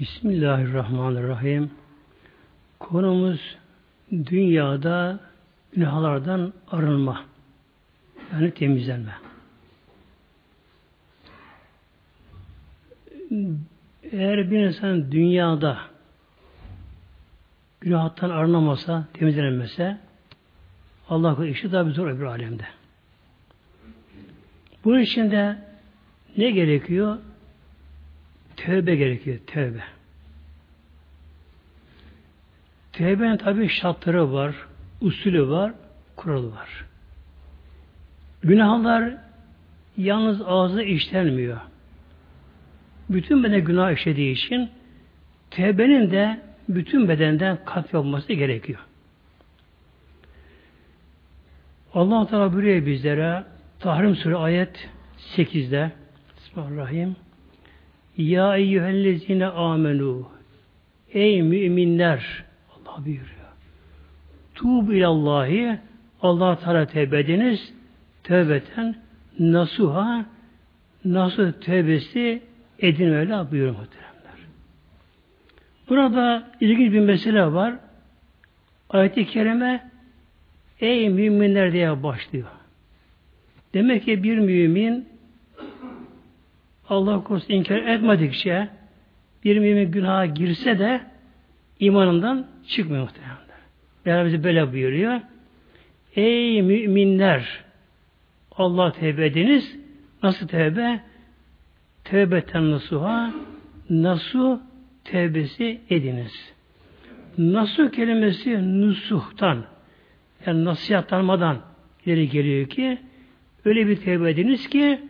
Bismillahirrahmanirrahim. Konumuz dünyada günahlardan arınma. Yani temizlenme. Eğer bir insan dünyada günahtan arınamasa, temizlenemese Allah'ın işi daha bir zor öbür alemde. Bunun için de ne gerekiyor? Tövbe gerekiyor, tövbe. Tevbenin tabi şartları var, usulü var, kuralı var. Günahlar yalnız ağzı işlenmiyor. Bütün beden günah işlediği için tevbenin de bütün bedenden kat yapması gerekiyor. Allah Teala buyuruyor bizlere Tahrim Suresi ayet 8'de Bismillahirrahmanirrahim Ya eyyühellezine amenu Ey müminler Allah buyuruyor. Tuğb ilallahi Allah Teala tevbe ediniz tevbeten nasuha nasıl tevbesi edin öyle buyuruyor muhteremler. Burada ilginç bir mesele var. Ayet-i Kerime Ey müminler diye başlıyor. Demek ki bir mümin Allah korusun inkar etmedikçe bir mümin günaha girse de imanından çıkmıyor muhtemelen. Beraber bizi böyle buyuruyor. Ey müminler Allah tevbe ediniz. Nasıl tevbe? Tevbeten nasuha nasu tevbesi ediniz. Nasu kelimesi nusuhtan yani nasihatlanmadan ileri geliyor ki öyle bir tevbe ediniz ki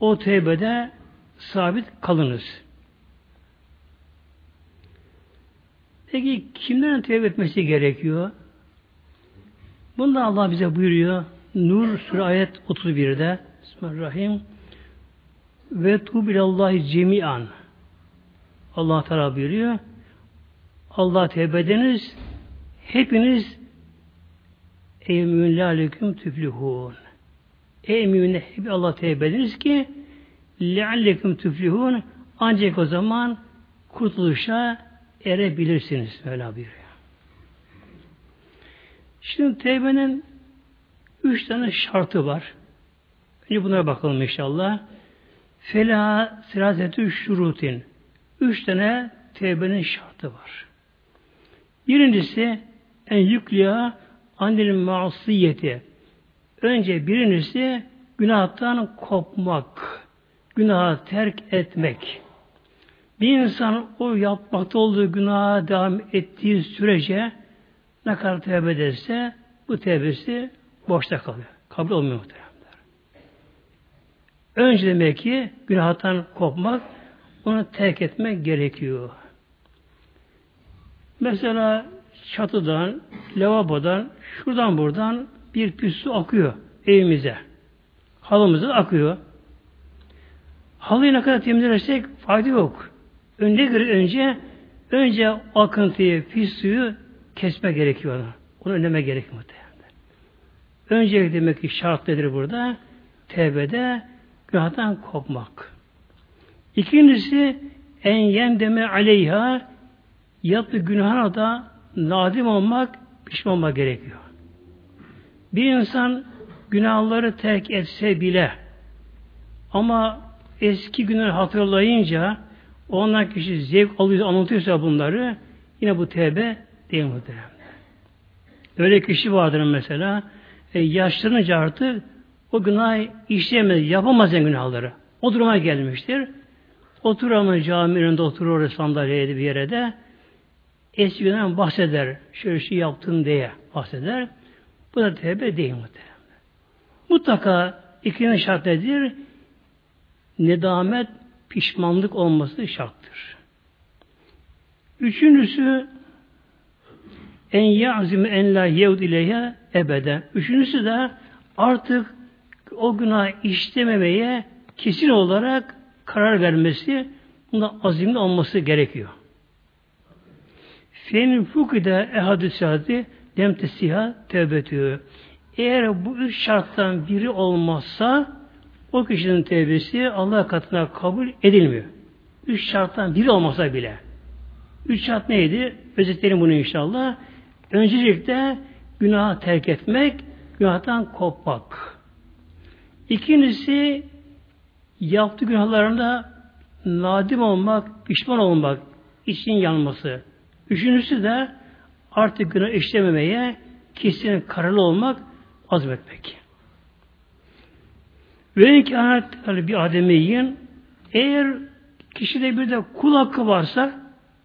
o tevbede sabit kalınız. Peki kimlerin tevbe etmesi gerekiyor? Bunda Allah bize buyuruyor. Nur Sure ayet 31'de Bismillahirrahmanirrahim ve tubilallahi cemian Allah Teala buyuruyor. Allah tevbe ediniz hepiniz ey müminler aleyküm tüflihun ey müminler hep Allah tevbe ediniz ki lealleküm tüflihun ancak o zaman kurtuluşa erebilirsiniz. Mevla buyuruyor. Şimdi tevbenin üç tane şartı var. Önce bunlara bakalım inşallah. Fela sirazetü şurutin. Üç tane tevbenin şartı var. Birincisi en yüklüya annenin masiyeti. Önce birincisi günahtan kopmak. Günahı terk etmek. Bir insan o yapmakta olduğu günaha devam ettiği sürece ne kadar tevbe ederse bu tevbesi boşta kalıyor. Kabul olmuyor muhteremler. Önce demek ki günahtan kopmak, onu terk etmek gerekiyor. Mesela çatıdan, lavabodan, şuradan buradan bir pis su akıyor evimize. Halımıza akıyor. Halıyı ne kadar temizlersek fayda yok. Önce göre önce önce akıntıyı, pis suyu kesme gerekiyor. Onu önleme gerekiyor muhtemelen. Önce demek ki şart nedir burada? Tevbede günahdan kopmak. İkincisi en yendeme aleyha yaptığı günahına da nadim olmak, pişman olmak gerekiyor. Bir insan günahları terk etse bile ama eski günleri hatırlayınca Ondan kişi zevk alıyor, anlatıyorsa bunları yine bu tevbe değil muhtemelen. Öyle kişi vardır mesela e, yaşlanınca artık o günah işleyemez, yapamaz en günahları. O duruma gelmiştir. Oturamıyor cami önünde oturur sandalyede bir yere de eski günahdan bahseder. Şöyle şey yaptım diye bahseder. Bu da tevbe değil muhtemelen. Mutlaka ikinci şart nedir? Nedamet pişmanlık olması şarttır. Üçüncüsü en yazim en la yevd ileyhe ebeden. Üçüncüsü de artık o günah işlememeye kesin olarak karar vermesi, bunda azimli olması gerekiyor. Fenin fukide ehadü sihati dem tesiha tevbetü. Eğer bu üç şarttan biri olmazsa o kişinin tevbesi Allah katına kabul edilmiyor. Üç şarttan biri olmasa bile. Üç şart neydi? Özetleyelim bunu inşallah. Öncelikle günahı terk etmek, günahtan kopmak. İkincisi yaptığı günahlarında nadim olmak, pişman olmak, için yanması. Üçüncüsü de artık günah işlememeye kesin kararlı olmak, azmetmek. Ve imkanat bir ademeyin eğer kişide bir de kul hakkı varsa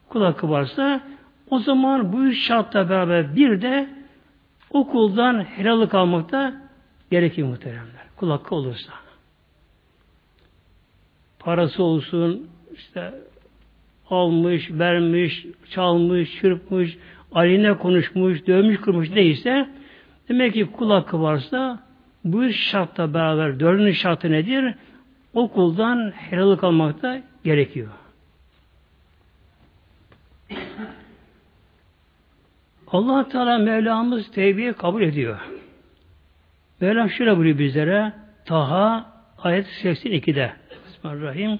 kul hakkı varsa o zaman bu üç şartla beraber bir de o kuldan helallik almak da gerekir muhteremler. Kul hakkı olursa. Parası olsun, işte almış, vermiş, çalmış, çırpmış, aline konuşmuş, dövmüş, kırmış neyse demek ki kul hakkı varsa bu üç şartla beraber dördüncü şartı nedir? O kuldan helallik almak da gerekiyor. allah Teala Mevlamız tevbiye kabul ediyor. Mevlam şöyle buyuruyor bizlere Taha ayet 82'de Bismillahirrahmanirrahim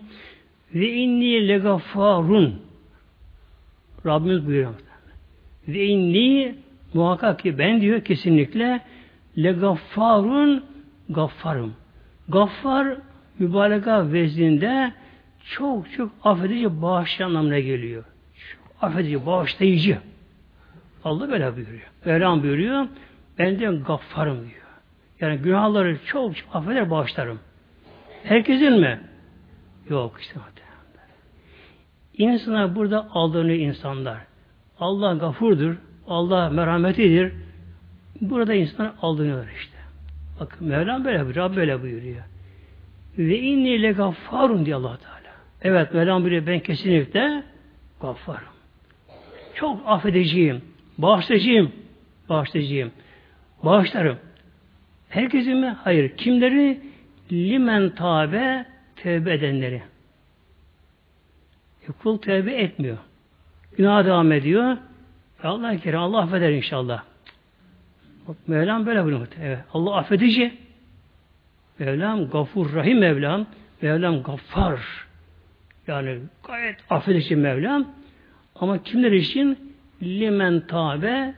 ve inni legaffarun Rabbimiz buyuruyor. Ve inni muhakkak ki ben diyor kesinlikle legaffarun gaffarım. Gaffar mübareka vezninde çok çok affedici bağışçı anlamına geliyor. Çok affedici, bağışlayıcı. Allah böyle buyuruyor. Mevlam buyuruyor. Ben de gaffarım diyor. Yani günahları çok çok affeder, bağışlarım. Herkesin mi? Yok işte. İnsanlar burada aldanıyor insanlar. Allah gafurdur. Allah merhametidir. Burada insanlar aldanıyorlar işte. Bakın Mevlam böyle buyuruyor. Rab böyle buyuruyor. Ve inni ile gaffarun diye allah Teala. Evet Mevlam buyuruyor ben kesinlikle gaffarım. Çok affedeceğim. Bağışlayacağım. Bağışlayacağım. Bağışlarım. Herkesin mi? Hayır. Kimleri? Limen tabe tevbe edenleri. E, kul tevbe etmiyor. Günah devam ediyor. Allah kerim Allah affeder inşallah. Bak, Mevlam böyle buyuruyor. Evet. Allah affedici. Mevlam gafur rahim Mevlam. Mevlam gaffar. Yani gayet affedici Mevlam. Ama kimler için? Limen tabe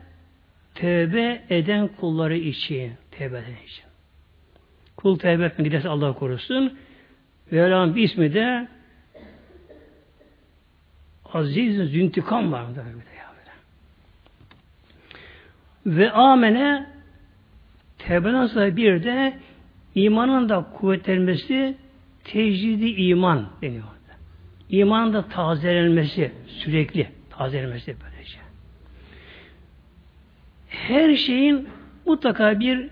tevbe eden kulları için. Tevbe eden için. Kul tevbe etmek giderse Allah korusun. Mevlam'ın bir ismi de Aziz Züntikam var. Ve amene tevbeden sonra bir de imanın da kuvvetlenmesi tecridi iman deniyor. İmanın da tazelenmesi sürekli tazelenmesi böylece. Her şeyin mutlaka bir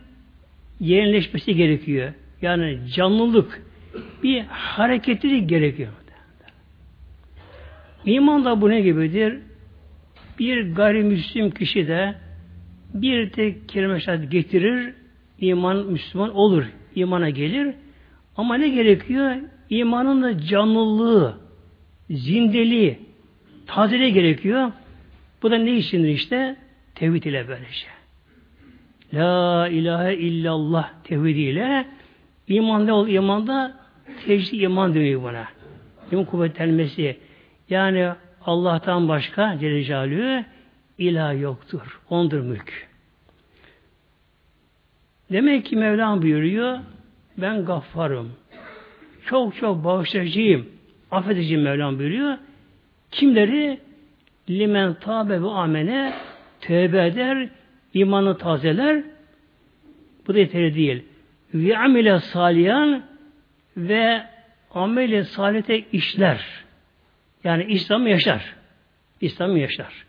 yenileşmesi gerekiyor. Yani canlılık, bir hareketlilik gerekiyor. İman da bu ne gibidir? Bir gayrimüslim kişi de bir tek kelime şehadet getirir, iman Müslüman olur, imana gelir. Ama ne gerekiyor? İmanın da canlılığı, zindeliği, tazeliği gerekiyor. Bu da ne içindir işte? Tevhid ile böylece. La ilahe illallah tevhidiyle iman ne ol? İmanda tecrid iman deniyor buna. İman kuvvetlenmesi. Yani Allah'tan başka Celle Celaluhu ilah yoktur. Ondur mülk. Demek ki Mevlam buyuruyor ben gaffarım. Çok çok bağışlayıcıyım. Affedeceğim Mevlam buyuruyor. Kimleri limen tabe ve amene tövbe eder, imanı tazeler. Bu da yeterli değil. Ve amile saliyan ve ameli salite işler. Yani İslam'ı yaşar. İslam'ı yaşar.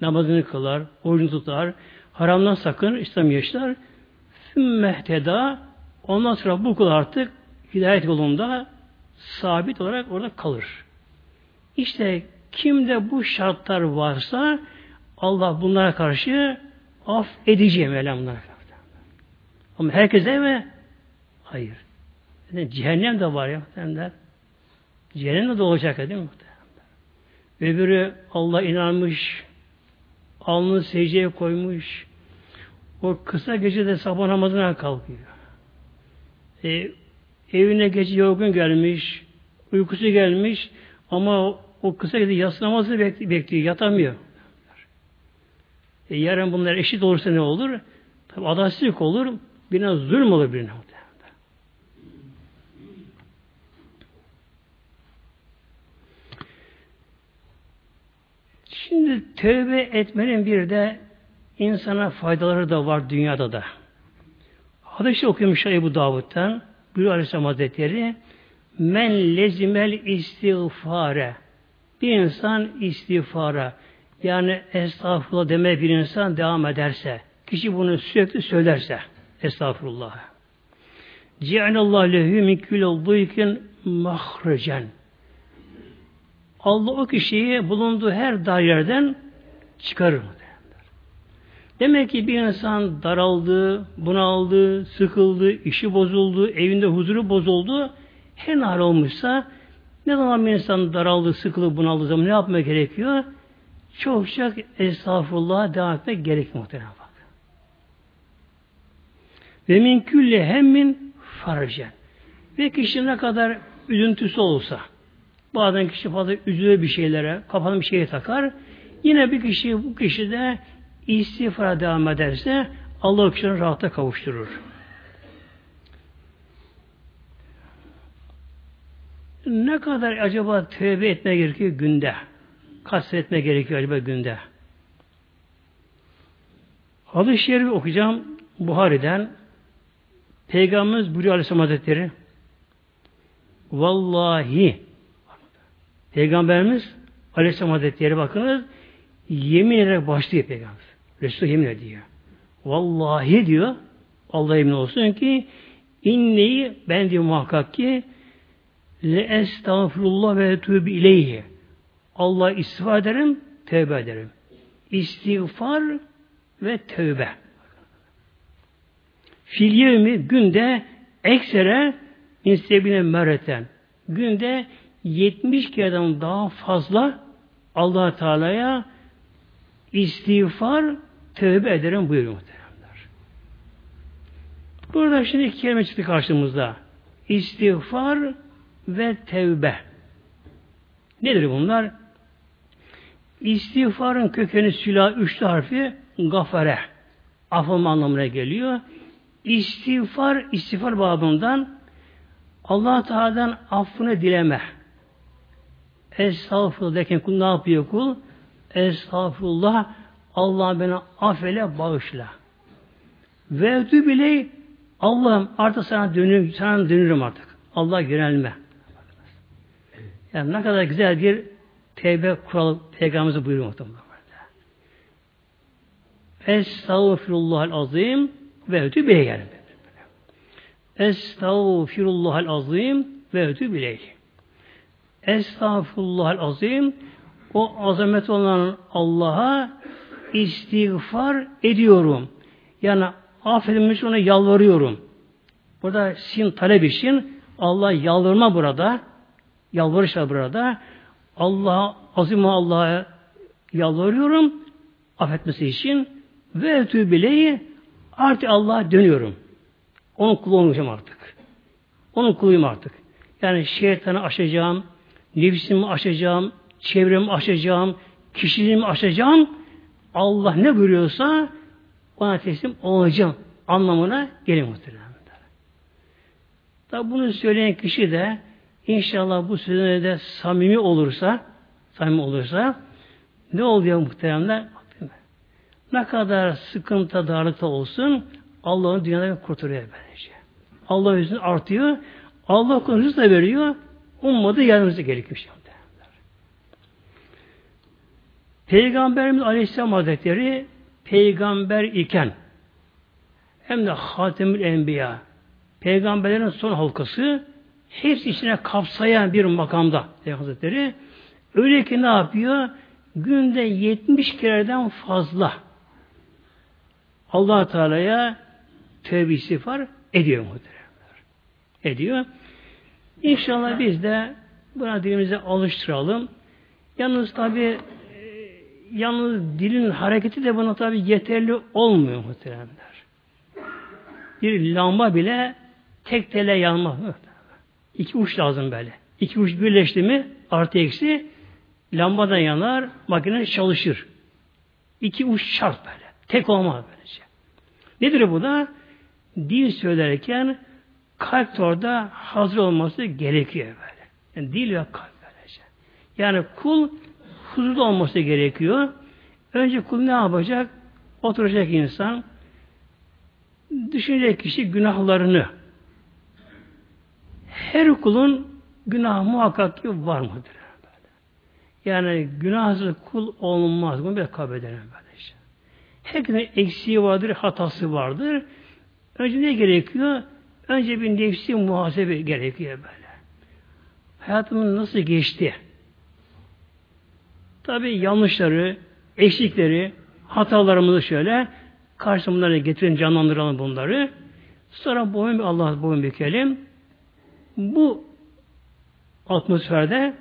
Namazını kılar, orucunu tutar, haramdan sakın İslam'ı yaşar. Sümmehtada ondan sonra bu kul artık hidayet yolunda sabit olarak orada kalır. İşte kimde bu şartlar varsa Allah bunlara karşı af edeceğim Mevlam bunlara karşı. Ama herkese mi? Hayır. Cehennem de var ya muhtemelen. Cehennem de olacak değil mi muhtemelen? Öbürü Allah inanmış, alnını secdeye koymuş, o kısa gecede sabah namazına kalkıyor. E, evine gece yorgun gelmiş, uykusu gelmiş ama o kısa gece yatsı namazını bekliyor, yatamıyor. E yarın bunlar eşit olursa ne olur? Tabi adaletsizlik olur, birine zulüm olur birine. Şimdi tövbe etmenin bir de insana faydaları da var dünyada da. Hadis okuyormuş Ebu Davud'dan. Buyuruyor Aleyhisselam Hazretleri Men lezimel istiğfare bir insan istiğfara yani estağfurullah deme bir insan devam ederse kişi bunu sürekli söylerse estağfurullah Ci'alallah lehü min külü mahrecen Allah o kişiyi bulunduğu her daireden çıkarır. Demek ki bir insan daraldı, bunaldı, sıkıldı, işi bozuldu, evinde huzuru bozuldu. Her hal olmuşsa ne zaman bir insan daraldı, sıkıldı, bunaldı zaman ne yapmak gerekiyor? Çok çok estağfurullah devam etmek gerekiyor muhtemelen bak. Ve min külle hemmin farjen. Ve kişi ne kadar üzüntüsü olsa, bazen kişi fazla üzülür bir şeylere, kafasına bir şeye takar, yine bir kişi bu kişi de istiğfara devam ederse Allah o kişinin rahata kavuşturur. Ne kadar acaba tövbe etme gerekiyor günde? Kastetme gerekiyor acaba günde? Hadis-i Şerif okuyacağım Buhari'den. Peygamberimiz buyuruyor Aleyhisselam Hazretleri Vallahi Peygamberimiz Aleyhisselam Hazretleri bakınız yemin ederek başlıyor Peygamber. Resul yemin ediyor. Vallahi diyor Allah emin olsun ki inneyi ben diyor muhakkak ki le estağfurullah ve etûbü ileyhi Allah istiğfar ederim, tövbe ederim. İstiğfar ve tövbe. Fil yevmi günde eksere insebine mereten. Günde 70 kereden daha fazla allah Teala'ya istiğfar tövbe ederim buyuruyor muhteremler. Burada şimdi iki kelime çıktı karşımızda. İstiğfar ve tevbe. Nedir bunlar? İstiğfarın kökeni silah üçlü harfi gafare. Affılma anlamına geliyor. İstiğfar, istiğfar babından Allah Teala'dan affını dileme. Estağfurullah derken kul ne yapıyor kul? Estağfurullah Allah beni affele bağışla. Ve bile Allah'ım artık sana dönüyorum, sana dönürüm artık. Allah yönelme. Yani ne kadar güzel bir tevbe kuralı peygamberimize buyuruyor muhtemelen. Estağfirullahal azim ve ötü bile yani. Estağfirullahal azim ve ötü bile. Estağfirullahal azim o azamet olan Allah'a istiğfar ediyorum. Yani affedilmiş ona yalvarıyorum. Burada sin talep için Allah yalvarma burada. Yalvarış burada. Allah azim Allah'a yalvarıyorum affetmesi için ve etübileyi artık Allah'a dönüyorum. Onun kulu olmayacağım artık. Onun kuluyum artık. Yani şeytanı aşacağım, nefsimi aşacağım, çevremi aşacağım, kişiliğimi aşacağım. Allah ne buyuruyorsa ona teslim olacağım anlamına gelir muhtemelen. Tabi bunu söyleyen kişi de inşallah bu sözüne samimi olursa samimi olursa ne oluyor muhteremler? Ne kadar sıkıntı, darlıkta olsun Allah'ın dünyadan kurtarıyor böylece. Allah yüzünü artıyor. Allah da veriyor. Ummadı yardımcısı gerekiyor. Peygamberimiz Aleyhisselam Hazretleri peygamber iken hem de Hatemül Enbiya peygamberlerin son halkası hepsi içine kapsayan bir makamda Peygamber Hazretleri öyle ki ne yapıyor? Günde 70 kereden fazla allah Teala'ya tövbe istiğfar ediyor muhteremler. Ediyor. İnşallah biz de buna dilimize alıştıralım. Yalnız tabi yalnız dilin hareketi de buna tabi yeterli olmuyor muhteremler. Bir lamba bile tek tele yanmaz. İki uç lazım böyle. İki uç birleşti mi artı eksi lambadan yanar, makine çalışır. İki uç şart böyle. Tek olmaz böylece. Nedir bu da? Dil söylerken kalp orada hazır olması gerekiyor böyle. Yani dil ve kalp böylece. Yani kul huzurlu olması gerekiyor. Önce kul ne yapacak? Oturacak insan düşünecek kişi günahlarını her kulun günah muhakkak ki var mıdır? Yani günahsız kul olmaz. Bunu bir kabul edelim böylece. Herkesin eksiği vardır, hatası vardır. Önce ne gerekiyor? Önce bir nefsi muhasebe gerekiyor böyle. Hayatımın nasıl geçti? Tabi yanlışları, eksikleri, hatalarımızı şöyle karşımıza getirin, canlandıralım bunları. Sonra boyun Allah boyun bükelim. Bu atmosferde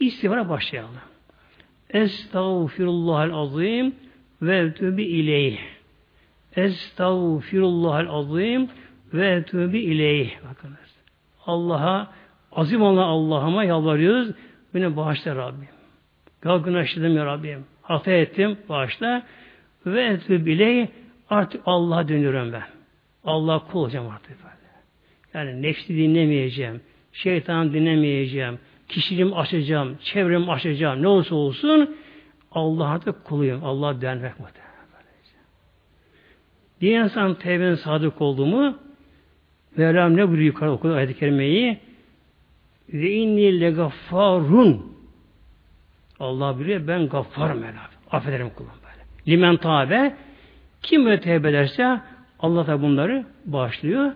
istifara başlayalım. Estağfirullahal azim ve tübi ileyh. Estağfirullahal azim ve tübi ileyh. Bakınız. Allah'a azim olan Allah'ıma yalvarıyoruz. Beni bağışla Rabbim. Ya günah ya Rabbim. Hata ettim, bağışla. Ve etüb ileyh artık Allah'a dönüyorum ben. Allah kul olacağım artık. Yani nefsi dinlemeyeceğim. Şeytan dinlemeyeceğim kişiliğimi aşacağım, çevremi aşacağım, ne olursa olsun Allah artık kuluyum. Allah denmek muhtemelen. Bir insan tevbenin sadık oldu mu Mevlam ne buyuruyor yukarı okudu ayet-i kerimeyi ve inni legaffarun Allah biliyor ben gaffarım Mevlam. Affederim kulum böyle. Limen tabe kim tevbe ederse Allah da bunları bağışlıyor.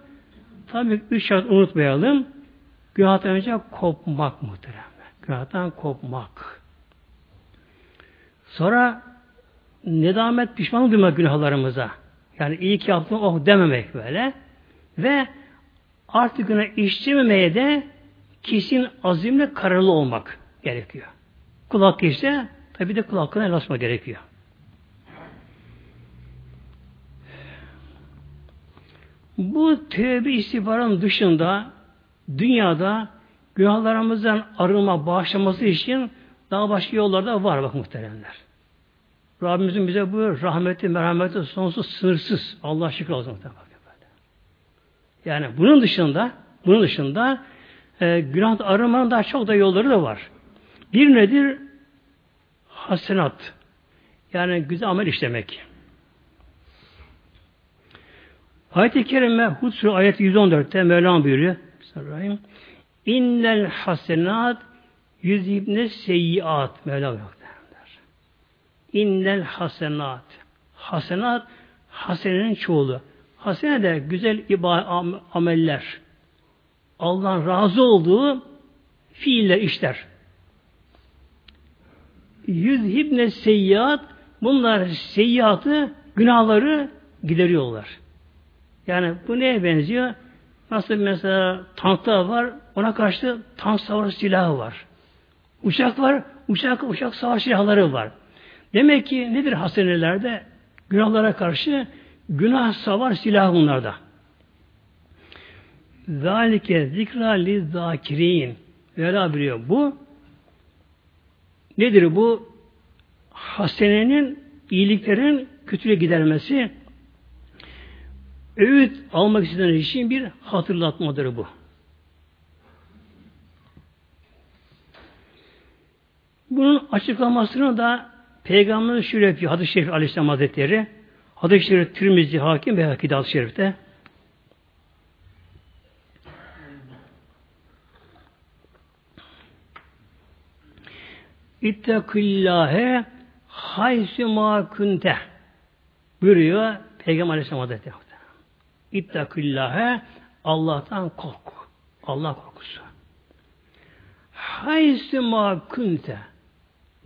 Tabi üç şart unutmayalım. Günahtan önce kopmak muhterem. Günahtan kopmak. Sonra nedamet pişman duymak günahlarımıza. Yani iyi ki yaptım oh dememek böyle. Ve artık günah işlememeye de kesin azimle kararlı olmak gerekiyor. Kulak ise tabi de kulak hakkına el gerekiyor. Bu tövbe istiğfarın dışında dünyada günahlarımızdan arınma, bağışlaması için daha başka yollar da var bak muhteremler. Rabbimizin bize bu rahmeti, merhameti sonsuz, sınırsız. Allah şükür olsun. Yani bunun dışında bunun dışında e, günah arınmanın daha çok da yolları da var. Bir nedir? Hasenat. Yani güzel amel işlemek. Ayet-i Kerime Hud ayet 114'te Mevlam buyuruyor. Bismillahirrahmanirrahim. İnnel hasenat yüzibne seyyiat Mevla buyuruyor. İnnel hasenat. Hasenat hasenenin çoğulu. Hasene de güzel ibadet ameller. Allah'ın razı olduğu fiiller, işler. Yüzhibne seyyiat bunlar seyyiatı, günahları gideriyorlar. Yani bu neye benziyor? Nasıl mesela tanklar var, ona karşı tank savaş silahı var. Uçak var, uçak uçak savaş silahları var. Demek ki nedir hasenelerde? Günahlara karşı günah savar silahı bunlarda. Zalike zikra li zakirin. Vela biliyor. Bu nedir bu? Hasenenin, iyiliklerin kötülüğe gidermesi, öğüt almak isteyen için bir hatırlatmadır bu. Bunun açıklamasını da Peygamber şöyle yapıyor. Hadis-i Şerif Aleyhisselam Hazretleri. Hadis-i Şerif Tirmizi Hakim ve Hakide Hadis-i Şerif'te. İttekillâhe haysi mâ kunte buyuruyor Peygamber Aleyhisselam Hazretleri. İttakillâhe Allah'tan kork. Allah korkusu. Haysi ma kunte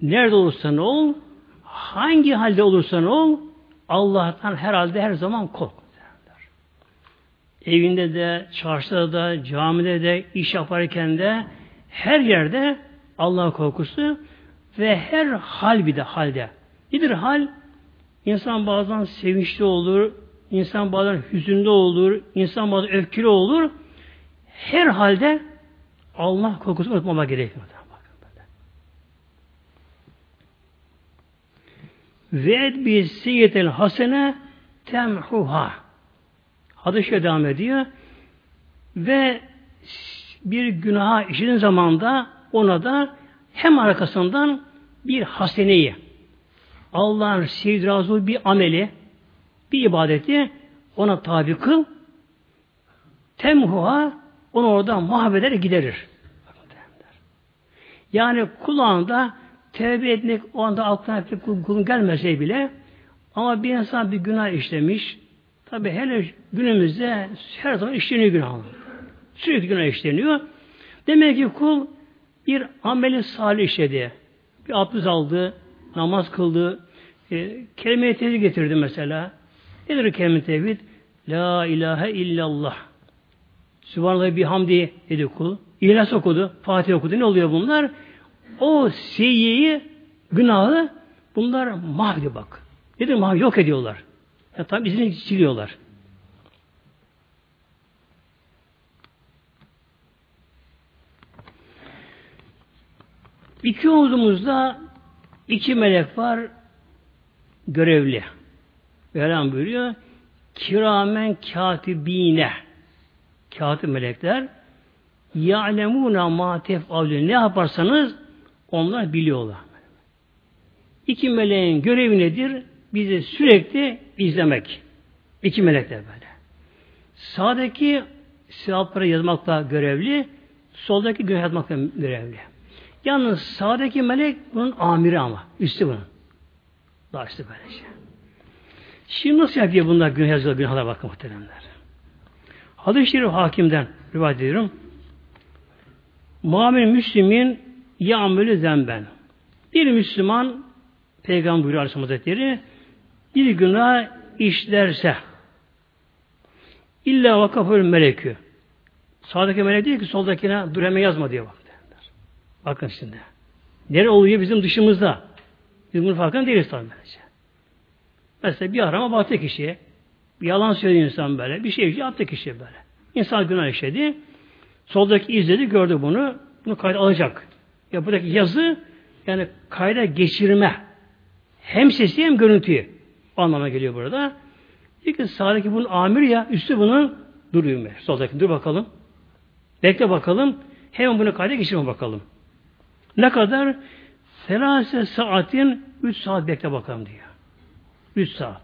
nerede olursan ol, hangi halde olursan ol, Allah'tan herhalde her zaman kork. Evinde de, çarşıda da, camide de, iş yaparken de, her yerde Allah korkusu ve her hal bir de halde. Nedir hal? İnsan bazen sevinçli olur, İnsan bazen hüzünlü olur, insan bazen öfkeli olur. Her halde Allah korkusu unutmama gerekiyor. Ve et bir seyyetel hasene temhuha. Hadis devam ediyor. Ve bir günaha işin zamanda ona da hem arkasından bir haseneyi Allah'ın sevdiği bir ameli bir ibadeti ona tabi kıl temhuha onu oradan mahveder giderir. Yani kulağında tevbe etmek o anda aklına kulun gelmese bile ama bir insan bir günah işlemiş tabi hele günümüzde her zaman işleniyor günah. Sürekli günah işleniyor. Demek ki kul bir ameli salih işledi. Bir abdest aldı, namaz kıldı, e, kelime-i tevhid getirdi mesela. Nedir kelime-i tevhid? La ilahe illallah. Sübhanallah bir hamdi dedi kul. İhlas okudu, Fatih okudu. Ne oluyor bunlar? O seyyiyi, günahı bunlar mahvediyor bak. Nedir mahv? Yok ediyorlar. Ya tam izini siliyorlar. İki omzumuzda iki melek var görevli. Mevlam buyuruyor kiramen katibine katip melekler ya'lemuna ma tef'alun ne yaparsanız onlar biliyorlar. İki meleğin görevi nedir? Bizi sürekli izlemek. İki melekler böyle. Sağdaki sevapları yazmakla görevli, soldaki günah yazmakla görevli. Yalnız sağdaki melek bunun amiri ama. Üstü bunun. Daha üstü böylece. Şey. Şimdi nasıl yapıyor bunlar günah yazıyor günahlar bakın muhteremler. Hadis-i Şerif hakimden rivayet ediyorum. Muamele Müslümin yağmülü zemben. Bir Müslüman Peygamber buyuruyor Aleyhisselam Hazretleri bir günah işlerse illa vakafül melekü sağdaki melek diyor ki soldakine dur hemen yazma diyor bak. Bakın şimdi. Nere oluyor bizim dışımızda? Biz bunun farkında değiliz tabii. Mesela bir arama baktı kişiye. Bir yalan söylüyor insan böyle. Bir şey yaptı kişi böyle. İnsan günah işledi. Soldaki izledi, gördü bunu. Bunu kayda alacak. Ya buradaki yazı yani kayda geçirme. Hem sesi hem görüntüyü. O anlama geliyor burada. Diyor ki sağdaki bunun amir ya, üstü bunun duruyor mu? Soldaki dur bakalım. Bekle bakalım. Hemen bunu kayda geçirme bakalım. Ne kadar? Selase saatin 3 saat bekle bakalım diyor. 3 saat.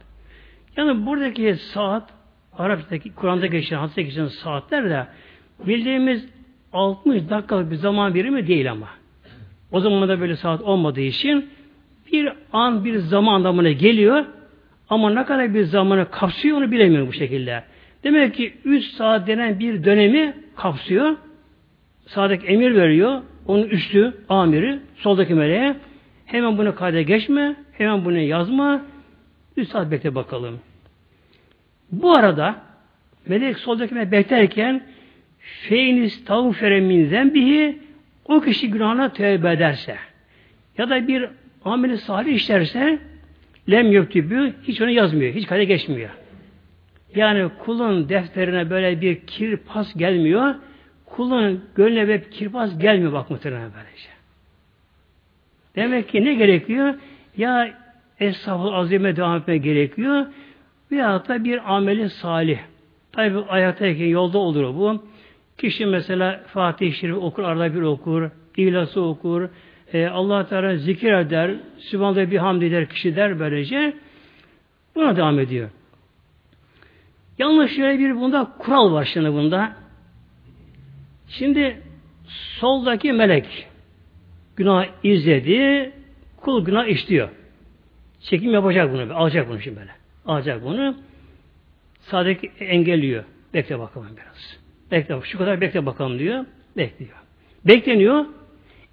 Yani buradaki saat Arapçadaki, Kur'an'da geçen, hadiste geçen saatler de bildiğimiz 60 dakikalık bir zaman birimi değil ama. O zaman da böyle saat olmadığı için bir an bir zaman anlamına geliyor ama ne kadar bir zamanı kapsıyor onu bilemiyor bu şekilde. Demek ki 3 saat denen bir dönemi kapsıyor. Sağdaki emir veriyor. Onun üstü, amiri, soldaki meleğe hemen bunu kayda geçme, hemen bunu yazma, üç saat bekle bakalım. Bu arada melek soldaki melek beklerken feyniz tavfere min zembihi o kişi günahına tövbe ederse ya da bir ameli salih işlerse lem yüktübü hiç onu yazmıyor. Hiç kayda geçmiyor. Yani kulun defterine böyle bir kir pas gelmiyor kulun gönlüne bir kirpas gelmiyor bak muhtemelen böylece. Demek ki ne gerekiyor? Ya Esnafı azime devam etme gerekiyor. Veyahut da bir ameli salih. Tabi ayaktayken yolda olur bu. Kişi mesela Fatih-i Şerif okur, arada bir okur, İhlas'ı okur, e, allah Teala zikir eder, Sübhan'da bir hamd eder kişi der böylece. Buna devam ediyor. Yanlış şöyle bir bunda kural var şimdi bunda. Şimdi soldaki melek günah izledi, kul günah işliyor. Çekim yapacak bunu, alacak bunu şimdi böyle. Alacak bunu. Sağdaki engelliyor. Bekle bakalım biraz. Bekle, şu kadar bekle bakalım diyor. Bekliyor. Bekleniyor.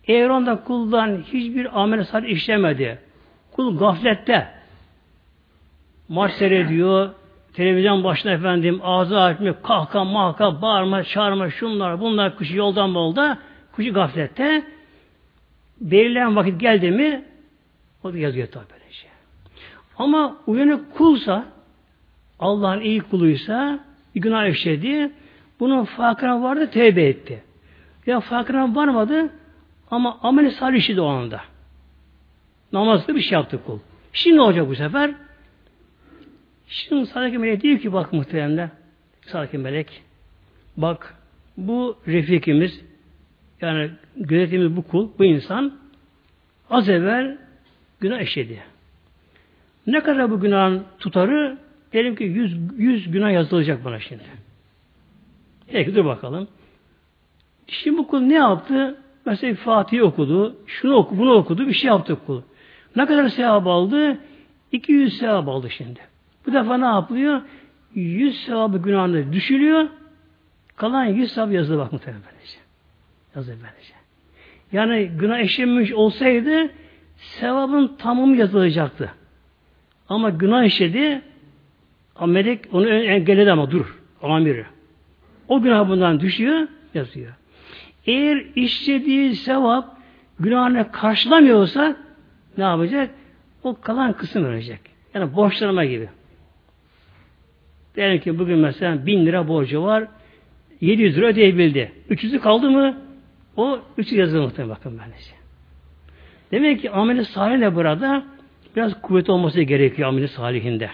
Eğer onda kuldan hiçbir amel salih işlemedi, kul gaflette maç seyrediyor, televizyon başına efendim ağzı açmıyor, kahka mahka, bağırma, çağırma, şunlar, bunlar kuşu yoldan bolda, kuşu gaflette belirlenen vakit geldi mi o da yazıyor tabi böylece. Ama uyanık kulsa Allah'ın iyi kuluysa bir günah işledi bunun farkına vardı tevbe etti. Ya farkına varmadı ama ameli salih o anda. Namazda bir şey yaptı kul. Şimdi ne olacak bu sefer? Şimdi sağdaki melek diyor ki bak muhteremler sağdaki melek bak bu refikimiz yani gözetimimiz bu kul, bu insan az evvel günah işledi. Ne kadar bu günahın tutarı? Diyelim ki yüz, yüz günah yazılacak bana şimdi. Peki dur bakalım. Şimdi bu kul ne yaptı? Mesela Fatih okudu, şunu okudu, bunu okudu, bir şey yaptı kul. Ne kadar sevap aldı? 200 sevap aldı şimdi. Bu defa ne yapılıyor? 100 sevabı günahını düşürüyor. Kalan 100 sevap yazılı bak muhtemelen. Yazılı böylece. Yani günah işlememiş olsaydı sevabın tamamı yazılacaktı. Ama günah işledi melek onu engelledi ama dur. Amiri. O günah bundan düşüyor, yazıyor. Eğer işlediği sevap günahını karşılamıyorsa ne yapacak? O kalan kısım verecek. Yani borçlanma gibi. Diyelim ki bugün mesela bin lira borcu var. 700 lira ödeyebildi. 300'ü kaldı mı? O 300 yazılı muhtemelen bakın böylece. Demek ki ameli salih burada biraz kuvvet olması gerekiyor ameli salihinde.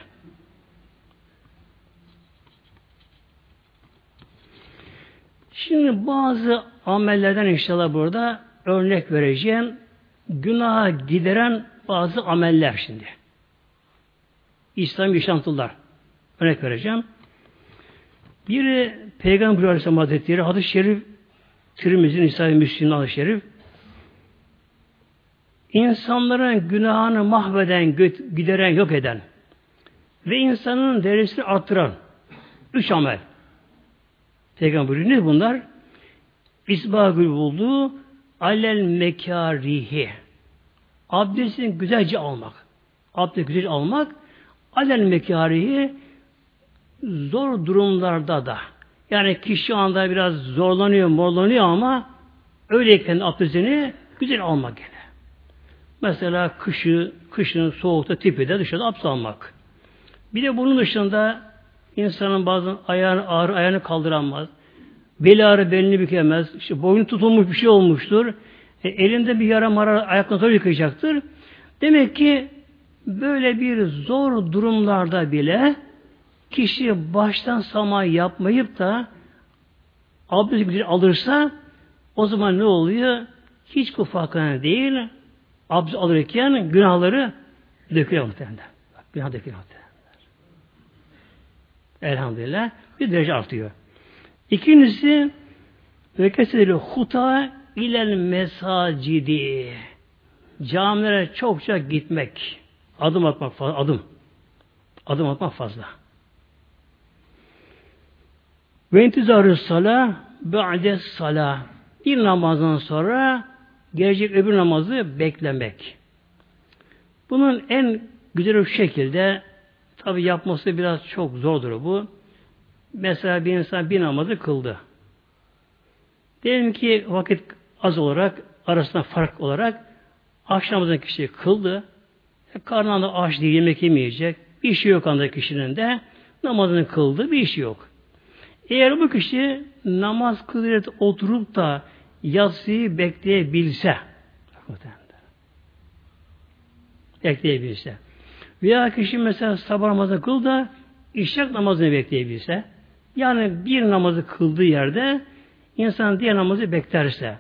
Şimdi bazı amellerden inşallah burada örnek vereceğim. Günaha gideren bazı ameller şimdi. İslam yaşantılar. Örnek vereceğim. Biri Peygamber Aleyhisselam Hazretleri hadis-i şerif Tirmiz'in İsa'yı Müslim'in hadis-i şerif insanların günahını mahveden, gideren, yok eden ve insanın derecesini arttıran üç amel. Peygamber ne bunlar? İsbagül buldu alel mekarihi. Abdestin güzelce almak. Abdest güzelce almak alel mekarihi zor durumlarda da yani kişi anda biraz zorlanıyor, morlanıyor ama öyleyken abdestini güzel almak gene. Mesela kışı, kışın soğukta tipide dışarıda abdest almak. Bir de bunun dışında insanın bazen ayağını ağrı, ayağını kaldıramaz. Beli ağrı belini bükemez. İşte boynu tutulmuş bir şey olmuştur. E, elinde bir yara mara ayaklarını zor yıkayacaktır. Demek ki böyle bir zor durumlarda bile kişi baştan sama yapmayıp da abdest güzel alırsa o zaman ne oluyor? Hiç bu farkına değil. Abdest alırken günahları döküyor muhtemelen. Günah döküyor muhtemelen. Elhamdülillah bir derece artıyor. İkincisi ve kesedeli huta ilel mesacidi camilere çokça gitmek adım atmak fazla adım adım atmak fazla ve intizarı sala ba'de sala bir namazdan sonra gelecek öbür namazı beklemek. Bunun en güzel bir şekilde tabi yapması biraz çok zordur bu. Mesela bir insan bir namazı kıldı. Diyelim ki vakit az olarak arasında fark olarak akşam namazını kişi kıldı. E, karnında aç değil, yemek yemeyecek. Bir işi yok anda kişinin de. Namazını kıldı, bir işi yok. Eğer bu kişi namaz kılıyla oturup da yatsıyı bekleyebilse bekleyebilse veya kişi mesela sabah namazı kıl da işrak namazını bekleyebilse yani bir namazı kıldığı yerde insan diğer namazı beklerse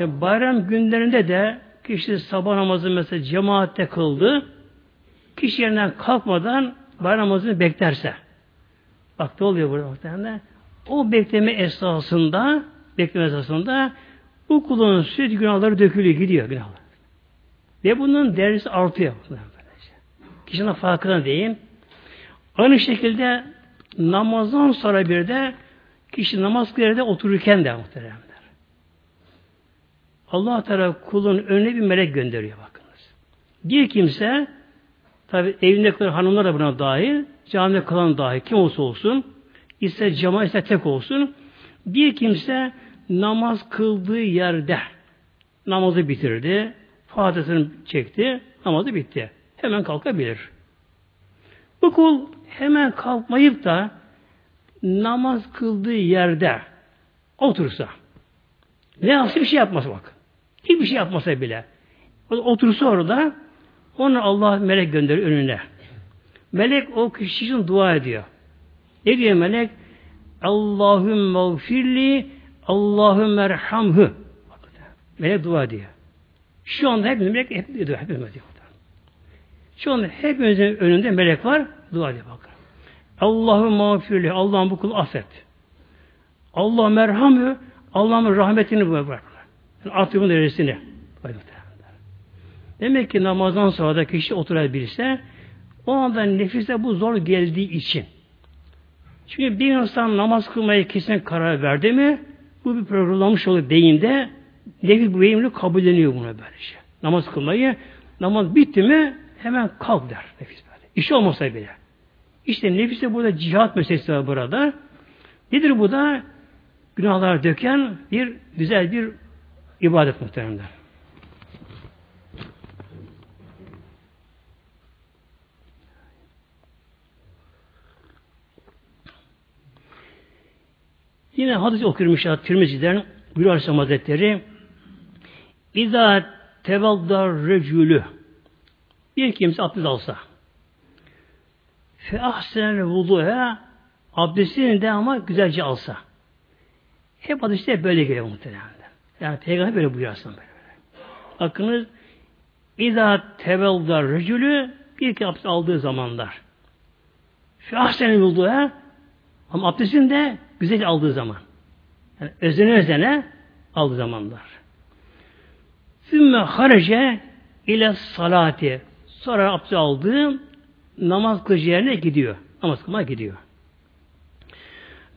e, bayram günlerinde de kişi sabah namazı mesela cemaatte kıldı kişi yerinden kalkmadan bayram namazını beklerse bak ne oluyor burada muhtemelen o bekleme esasında bekleme esasında bu kulun sürekli günahları dökülüyor, gidiyor günahlar. Ve bunun derecesi artıyor. Kişinin farkına değil. Aynı şekilde namazdan sonra bir de kişi namaz kılerde otururken de muhteremler. Allah Teala kulun önüne bir melek gönderiyor bakınız. Bir kimse tabi evinde kalan hanımlar da buna dahil, camide kalan dahil kim olsa olsun, ise cemaat ise tek olsun, bir kimse namaz kıldığı yerde namazı bitirdi, Fatiha'sını çekti, namazı bitti. Hemen kalkabilir. Bu kul hemen kalkmayıp da namaz kıldığı yerde otursa ne yapsa bir şey yapmaz bak. Hiçbir şey yapmasa bile. Otursa orada Onu Allah melek gönderiyor önüne. Melek o kişi için dua ediyor. Ne diyor melek? Allahümme gfirli Allahümme erhamhü. Melek dua ediyor. Şu anda hepimiz melek hep diyor. Hepimiz diyor. Şu anda hepimizin önünde melek var. Dua ediyor bakın. Allah'ım mağfirli. Allah'ım bu kulu affet. Allah merhamı. Allah'ın rahmetini bırak. Yani artımın derecesini. Demek ki namazdan sonra da kişi oturabilirse o anda nefise bu zor geldiği için. Çünkü bir insan namaz kılmaya kesin karar verdi mi bu bir programlamış oluyor beyinde nefis bu beyinle kabulleniyor buna böylece. Namaz kılmayı namaz bitti mi hemen kalk der nefis böyle. İş olmasa bile. İşte nefiste burada cihat meselesi var burada. Nedir bu da? Günahlar döken bir güzel bir ibadet muhteremler. Yine hadis okuyormuş ya Tirmizi'den Gülü Aleyhisselam Hazretleri İzâ tevaddar recülü bir kimse abdest alsa fe ahsenel vuduha abdestini de ama güzelce alsa. Hep hadiste böyle geliyor muhtemelen. Yani peygamber böyle buyuruyor aslında böyle. Bakınız İzâ tevaddar recülü bir ki abdest aldığı zamanlar. Fe ahsenel vuduha ama abdestini de güzel aldığı zaman. Yani özene özene aldığı zamanlar. Sümme harece ile salati. Sonra abdest aldı, namaz kılıcı yerine gidiyor. Namaz kılmaya gidiyor.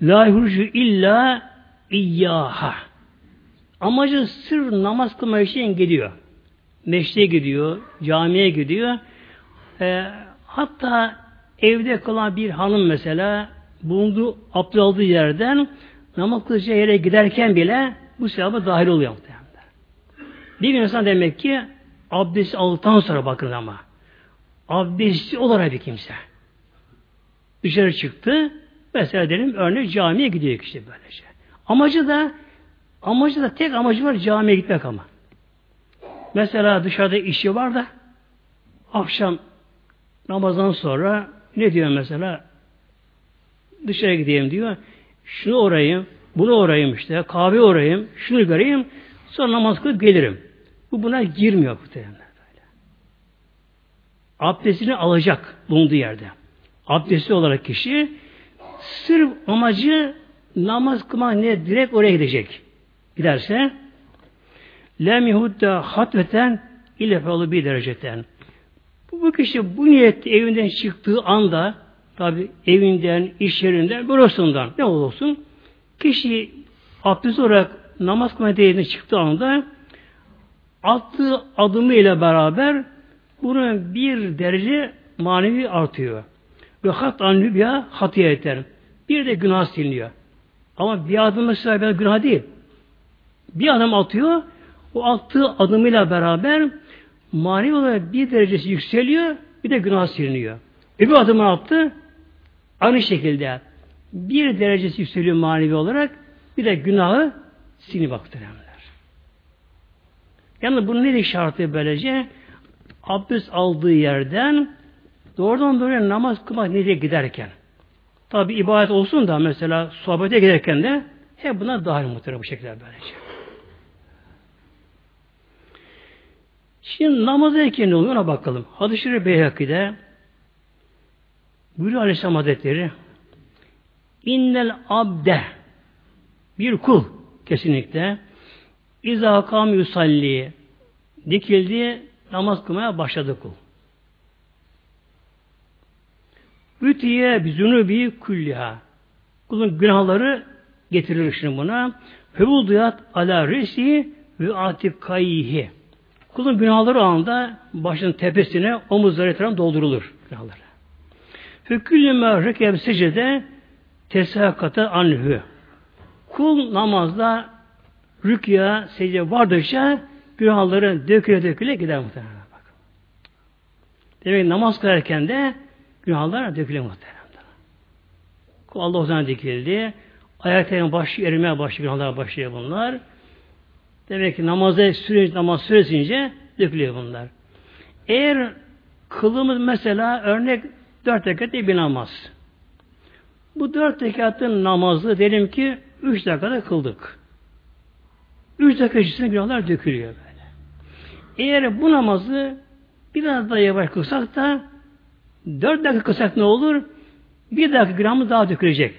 La yuhrucu illa iyyaha. Amacı sırf namaz kılma için gidiyor. Meşte gidiyor, camiye gidiyor. E, hatta evde kalan bir hanım mesela bulunduğu abdest yerden namaz kılacağı yere giderken bile bu sevaba dahil oluyor muhtemelen. Bir insan demek ki abdest aldıktan sonra bakın ama abdestli olarak bir kimse. Dışarı çıktı. Mesela dedim örnek camiye gidiyor işte böylece. Amacı da amacı da tek amacı var camiye gitmek ama. Mesela dışarıda işi var da akşam namazdan sonra ne diyor mesela? Dışarı gideyim diyor. Şunu orayım, bunu orayım işte, kahve orayım, şunu göreyim, sonra namaz kılıp gelirim. Bu buna girmiyor bu böyle. Abdestini alacak bulunduğu yerde. Abdestli olarak kişi sırf amacı namaz kılmak ne direkt oraya gidecek. Giderse lem yehudda hatveten ile bir dereceten. Bu, kişi bu niyet evinden çıktığı anda tabi evinden, iş yerinden, bürosundan ne olursun kişi abdest olarak namaz kılmaya çıktığı anda attığı adımı ile beraber bunun bir derece manevi artıyor. Ve hat anlübya hatiye yeter. Bir de günah siliniyor. Ama bir adım mesela günah değil. Bir adım atıyor, o attığı adımıyla beraber manevi olarak bir derecesi yükseliyor, bir de günah siliniyor. Öbür adımı attı, aynı şekilde bir derecesi yükseliyor manevi olarak, bir de günahı silini baktırıyorlar. Yani bunun ne şartı böylece? Abdest aldığı yerden doğrudan doğruya namaz kılmak nereye giderken. Tabi ibadet olsun da mesela sohbete giderken de hep buna dahil muhtemelen bu şekilde böylece. Şimdi namaz erken ne oluyor ona bakalım. Hadis-i Şerif Beyhaki'de buyuruyor Aleyhisselam Hazretleri İnnel abde bir kul kesinlikle İza kam yusalli dikildi namaz kılmaya başladı kul. Ütiye bir külliha. Kulun günahları getirilir şimdi buna. Fevudiyat ala resi ve atikayhi. Kulun günahları anda başın tepesine omuzları etrafına doldurulur. Günahları. Feküllü me rekeb secde tesakata anhü. Kul namazda rükya, secde vardıkça günahları döküle döküle gider muhtemelen. Bak. Demek namaz kılarken de günahlar döküle muhtemelen. Allah o zaman dikildi. Ayaklarının başı erimeye başlıyor, günahlar başlıyor bunlar. Demek ki namaza süre, namaz süresince dökülüyor bunlar. Eğer kılımız mesela örnek dört rekat bir namaz. Bu dört rekatın namazı diyelim ki üç dakikada kıldık. Üç dakika içerisinde günahlar dökülüyor böyle. Eğer bu namazı biraz daha yavaş kılsak da dört dakika kılsak ne olur? Bir dakika günahımız daha dökülecek.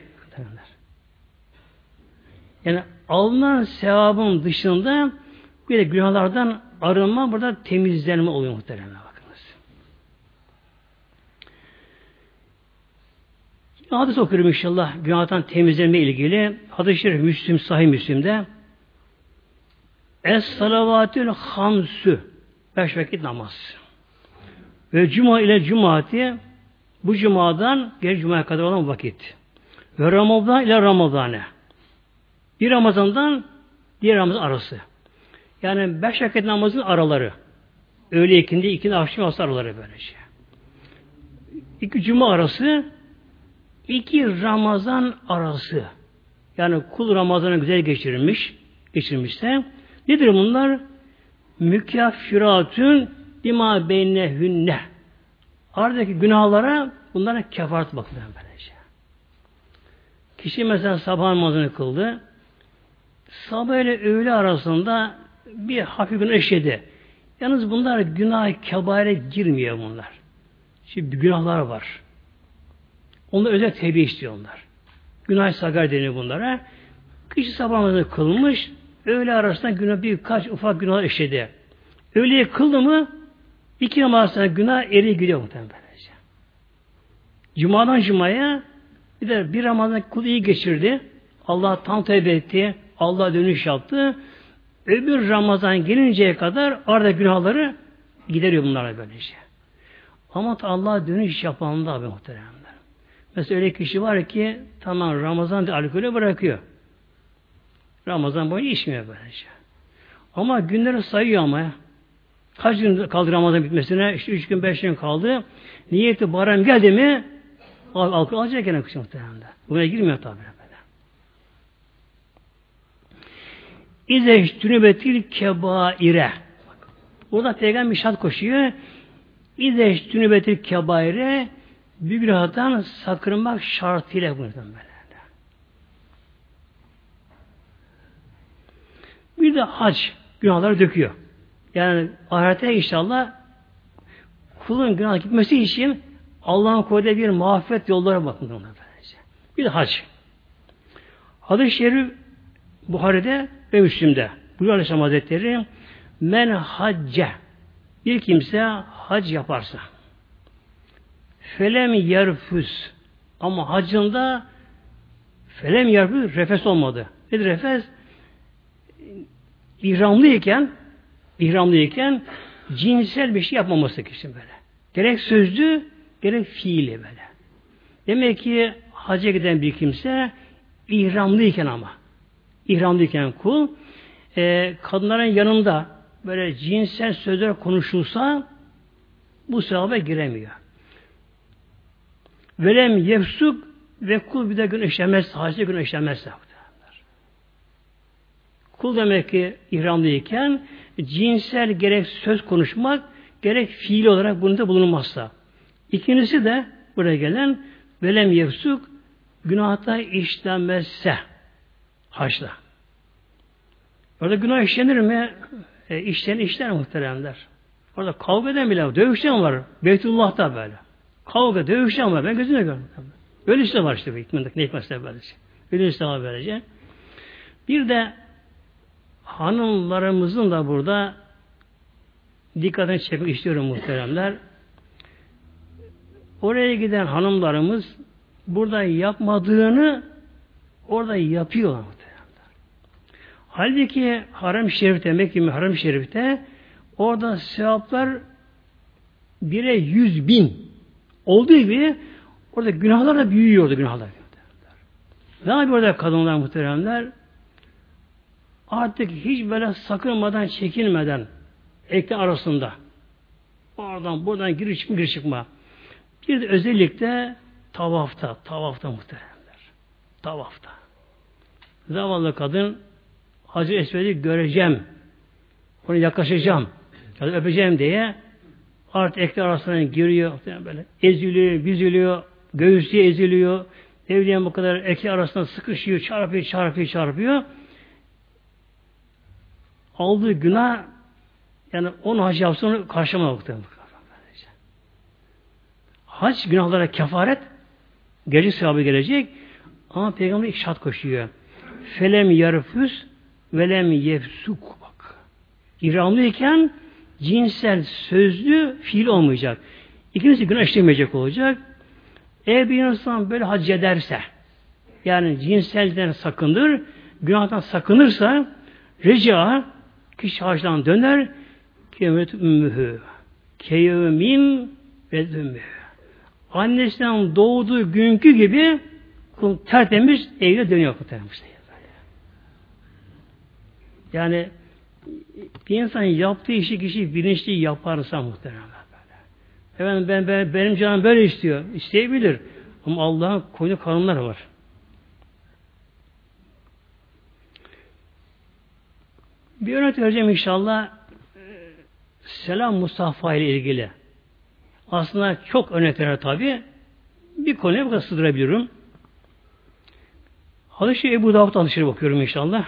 Yani alınan sevabın dışında bir de günahlardan arınma burada temizlenme oluyor muhtemelen bakınız. Hadis okuyorum inşallah günahtan temizlenme ilgili. Hadis-i Müslim, Sahih Müslim'de Es salavatül hamsü beş vakit namaz. Ve cuma ile cumati bu cumadan geri cumaya kadar olan vakit. Ve Ramazan ile Ramazan'a. Bir Ramazan'dan diğer Ramazan arası. Yani beş vakit namazın araları. Öğle ikindi, ikindi akşam arası araları böylece. İki cuma arası, iki Ramazan arası. Yani kul Ramazan'ı güzel geçirmiş, geçirmişse nedir bunlar? Mükaffiratün bima beynehünne. Aradaki günahlara bunlara kefaret bakılıyor böylece. Kişi mesela sabah namazını kıldı. Sabah ile öğle arasında bir hafif gün eşedi. Yalnız bunlar günah kebaire girmiyor bunlar. Şimdi günahlar var. Onlar özel tevbe istiyorlar. Günah sagar deniyor bunlara. Kişi sabah namazını kılmış, öğle arasında günah birkaç ufak günah eşedi. Öğleye kıldı mı iki namaz sonra günah eri gidiyor muhtemelen. Cuma'dan Cuma'ya bir de bir Ramazan kul iyi geçirdi. Allah tam tevbe etti. Allah dönüş yaptı. Öbür Ramazan gelinceye kadar arada günahları gideriyor bunlara böylece. Ama Allah dönüş yapan abi muhteremler. Mesela öyle kişi var ki tamam Ramazan alkolü bırakıyor. Ramazan boyunca içmiyor böylece. Ama günleri sayıyor ama Kaç gün kaldı Ramazan bitmesine? İşte üç gün, beş gün kaldı. Niyeti barem geldi mi alkol alacak gene kuşu muhtemelen. Buna girmiyor tabi. İze tünübetil kebaire. Burada peygamber şart koşuyor. İze tünübetil kebaire bir günahdan sakınmak şartıyla bunu böyle. Bir de hac günahları döküyor. Yani ahirete inşallah kulun günah gitmesi için Allah'ın koyduğu bir mağfiret yollara bakın. Bir de hac. Hadis-i Şerif Buhari'de ve Müslim'de. Bu Aleyhisselam Hazretleri men hacce bir kimse hac yaparsa felem yerfüz ama hacında felem yerfüz refes olmadı. Nedir refes? İhramlıyken ihramlıyken cinsel bir şey yapmaması kişinin böyle. Gerek sözlü, gerek fiili böyle. Demek ki hacca giden bir kimse ihramlıyken ama ihramlıyken kul e, kadınların yanında böyle cinsel sözler konuşulsa bu sevaba giremiyor. Velem yefsuk ve kul bir de gün işlemez, hacca gün işlemezse. Kul demek ki ihramlıyken cinsel gerek söz konuşmak gerek fiil olarak bunda bulunmazsa. İkincisi de buraya gelen velem yefsuk günahta işlenmezse haçta. Orada günah işlenir mi? E, işten işler muhteremler. Orada kavga eden bile. Dövüşten var. Beytullah'ta böyle. Kavga, dövüşten var. Ben gözümle gördüm. Böyle işte var işte. Hikmetlik, ne hikmetse böylece. Böyle işte var böylece. Bir de hanımlarımızın da burada dikkatini çekmek istiyorum muhteremler. Oraya giden hanımlarımız burada yapmadığını orada yapıyorlar muhteremler. Halbuki harem şerifte, Mekke harem şerifte orada sevaplar bire yüz bin olduğu gibi orada günahlar da büyüyordu günahlar. Ne yapıyor orada kadınlar muhteremler? Artık hiç böyle sakınmadan, çekinmeden ekran arasında oradan buradan gir çıkma gir çıkma. Bir de özellikle tavafta, tavafta muhteremler. Tavafta. Zavallı kadın Hacı Esved'i göreceğim. Onu yaklaşacağım. Ya öpeceğim diye Artık ekler arasına giriyor. Böyle eziliyor, büzülüyor, göğüsü eziliyor. Evliyan bu kadar ekler arasında sıkışıyor, çarpıyor, çarpıyor, çarpıyor. Aldığı günah yani onun hacı yapsa onu karşılamamakta. Hac günahlara kefaret gelecek sahibi gelecek ama peygamber ilk şart koşuyor. Felem yarfüs velem yefsuk bak. İramlıyken cinsel sözlü fiil olmayacak. İkincisi günah işlemeyecek olacak. Eğer bir insan böyle hac ederse yani cinselden sakınır, günahdan sakınırsa reca kişi hacdan döner kemet ümmühü keyevmin ve ümmühü annesinden doğduğu günkü gibi tertemiz evine dönüyor muhtemelen. Yani bir insan yaptığı işi kişi bilinçli yaparsa muhtemelen böyle. Efendim ben, ben, benim canım böyle istiyor. İsteyebilir. Ama Allah'ın koyduğu kanunlar var. Bir örnek vereceğim inşallah. Selam Mustafa ile ilgili. Aslında çok örnekler tabi. Bir konuya bu kadar sığdırabilirim. Hadis-i Ebu Davud hadisine bakıyorum inşallah.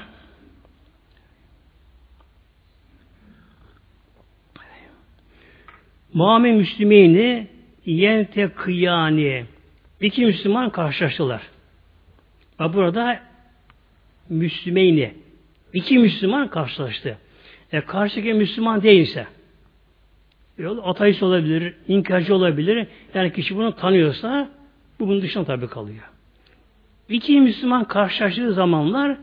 Muhammed Müslümeyni yente kıyani iki Müslüman karşılaştılar. Bak burada Müslümeyni iki Müslüman karşılaştı. E karşıdaki Müslüman değilse ateist olabilir, inkarcı olabilir. Yani kişi bunu tanıyorsa bu bunun dışında tabi kalıyor. İki Müslüman karşılaştığı zamanlar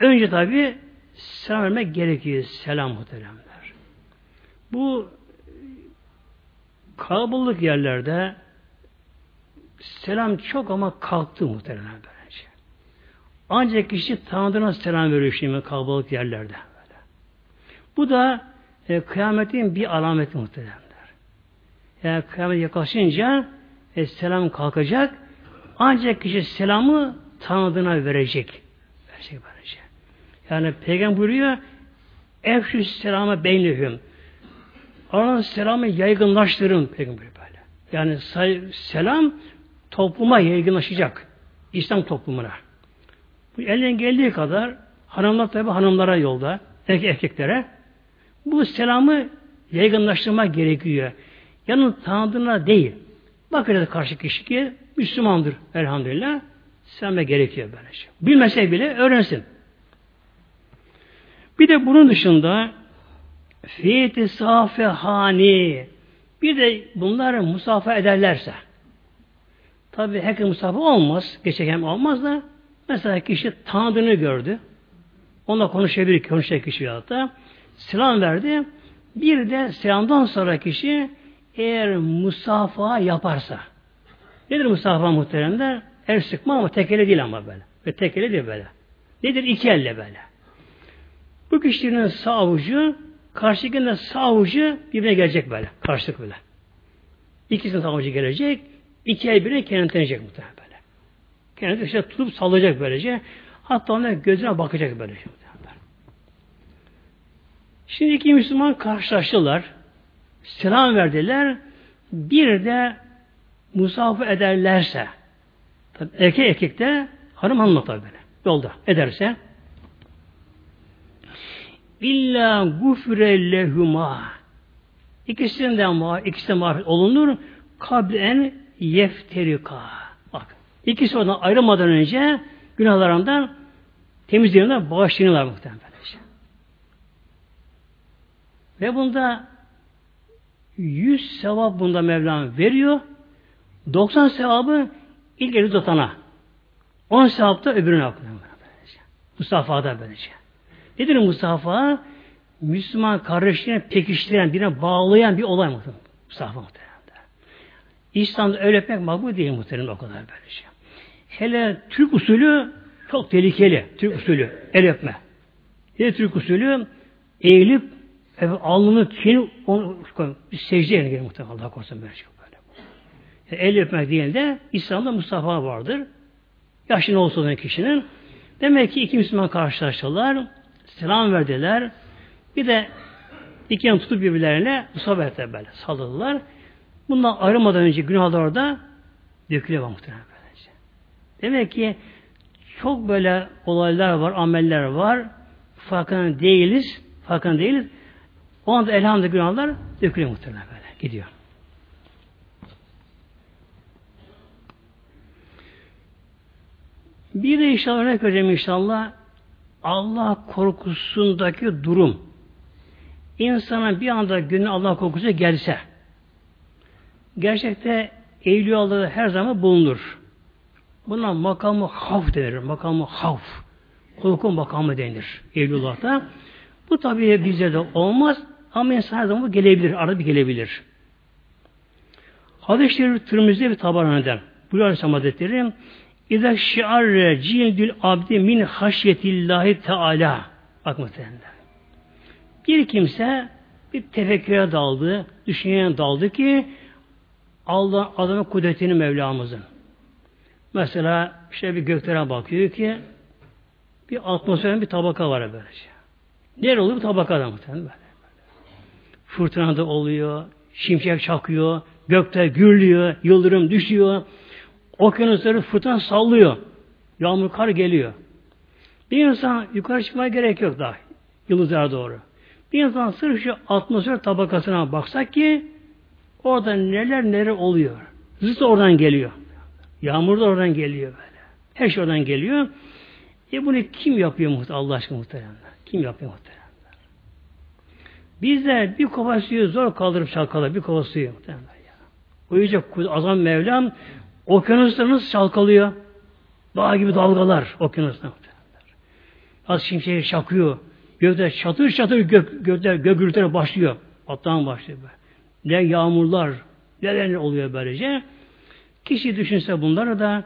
önce tabi selam vermek gerekiyor. Selam muhteremler. Bu kalabalık yerlerde selam çok ama kalktı muhteremler. Ancak kişi tanıdığına selam veriyor şimdi kalabalık yerlerde. Böyle. Bu da e, kıyametin bir alameti muhteremler. Yani kıyamet yaklaşınca e, selam kalkacak. Ancak kişi selamı tanıdığına verecek. Verecek verecek. Yani peygamber buyuruyor Efşü selamı beynihüm. Aranın selamı yaygınlaştırın peygamber böyle. Yani selam topluma yaygınlaşacak. İslam toplumuna. Bu elden geldiği kadar hanımlar tabi hanımlara yolda, erkek erkeklere bu selamı yaygınlaştırmak gerekiyor. Yanın tanıdığına değil. Bakacağız karşı kişi ki Müslümandır elhamdülillah. Selam'a gerekiyor böyle şey. Bilmese bile öğrensin. Bir de bunun dışında fiyeti hani bir de bunlar musafa ederlerse tabi herkes musafa olmaz. Geçerken olmaz da mesela kişi tanıdığını gördü. Onunla konuşabilir, konuşacak kişi da selam verdi. Bir de selamdan sonra kişi eğer musafa yaparsa nedir musafa muhteremler? El sıkma ama tekele değil ama böyle. Ve tekele değil böyle. Nedir? İki elle böyle. Bu kişinin sağ avucu karşıdakinin sağ avucu birbirine gelecek böyle. Karşılık böyle. İkisinin sağ avucu gelecek. İki el birbirine kenetlenecek muhtemelen böyle. Kendini işte tutup sallayacak böylece. Hatta ona gözüne bakacak böylece. Şimdi iki Müslüman karşılaştılar. Selam verdiler. Bir de musafı ederlerse tabi erkek erkekte hanım hanımla tabi böyle. Yolda ederse illa gufre lehuma ikisinden ma ikisi mağfiret olunur kablen yefterika ikisi oradan ayrılmadan önce günahlarından temizliğinden bağışlanırlar muhtemelen. Ve bunda 100 sevap bunda Mevlam veriyor. 90 sevabı ilk eli tutana. 10 sevap da öbürüne yapıyor. Mustafa'da böylece. Nedir Mustafa? Müslüman kardeşlerine pekiştiren, birine bağlayan bir olay mı? Mustafa muhtemelen. İslam'da öyle öpmek makbul değil muhtemelen o kadar böylece. Hele Türk usulü çok tehlikeli. Türk usulü. El öpme. Ne Türk usulü? Eğilip Evet, alnını kin onu bir secde yerine gelir muhtemelen Allah korusun böyle şey böyle. Yani el öpmek değil de İslam'da Mustafa vardır. Yaşlı ne olsa kişinin. Demek ki iki Müslüman karşılaştılar. Selam verdiler. Bir de diken tutup birbirlerine musabete böyle salırlar. Bundan ayrılmadan önce günahlar orada dökülüyor muhtemelen böylece. Demek ki çok böyle olaylar var, ameller var. Farkında değiliz. Farkında değiliz. O anda elhamdülillah günahlar dökülüyor muhtemelen böyle. Gidiyor. Bir de inşallah örnek vereceğim inşallah Allah korkusundaki durum. İnsana bir anda günü Allah korkusu gelse gerçekte Evliyalarda her zaman bulunur. Buna makamı havf denir. Makamı havf. Korku makamı denir Evliyaullah'ta. Bu tabi bize de olmaz ama insan her zaman gelebilir. Arada bir gelebilir. Hadis-i Şerif Tirmiz'de bir tabaraneden. Buyur Aleyhisselam Hazretleri İzâ şiarre cildül abdi min haşyetillahi teâlâ. Bak muhtemelen. Bir kimse bir tefekküre daldı, düşünceye daldı ki Allah adamın kudretini Mevlamızın. Mesela işte bir göklere bakıyor ki bir atmosferin bir tabaka var böylece. Nere oluyor bu tabakada muhtemelen böyle. Fırtına da oluyor, şimşek çakıyor, gökte gürlüyor, yıldırım düşüyor, okyanusları fırtına sallıyor, yağmur kar geliyor. Bir insan yukarı çıkmaya gerek yok daha, yıldızlara doğru. Bir insan sırf şu atmosfer tabakasına baksak ki Orada neler neler oluyor. Zıt oradan geliyor. Yağmur da oradan geliyor böyle. Her şey oradan geliyor. E bunu kim yapıyor muhtemelen? Allah aşkına muhtemelen. Kim yapıyor muhtemelen? Bizler bir kova suyu zor kaldırıp çalkalar. Bir kova suyu muhtemelen. Ya. Yüzden azam Mevlam okyanusları nasıl çalkalıyor? Dağ gibi dalgalar okyanuslar. Az şimşek şakıyor. Gökte çatır çatır gök, gökler gök başlıyor. Atlan başlıyor böyle ne yağmurlar, neler oluyor böylece. Kişi düşünse bunları da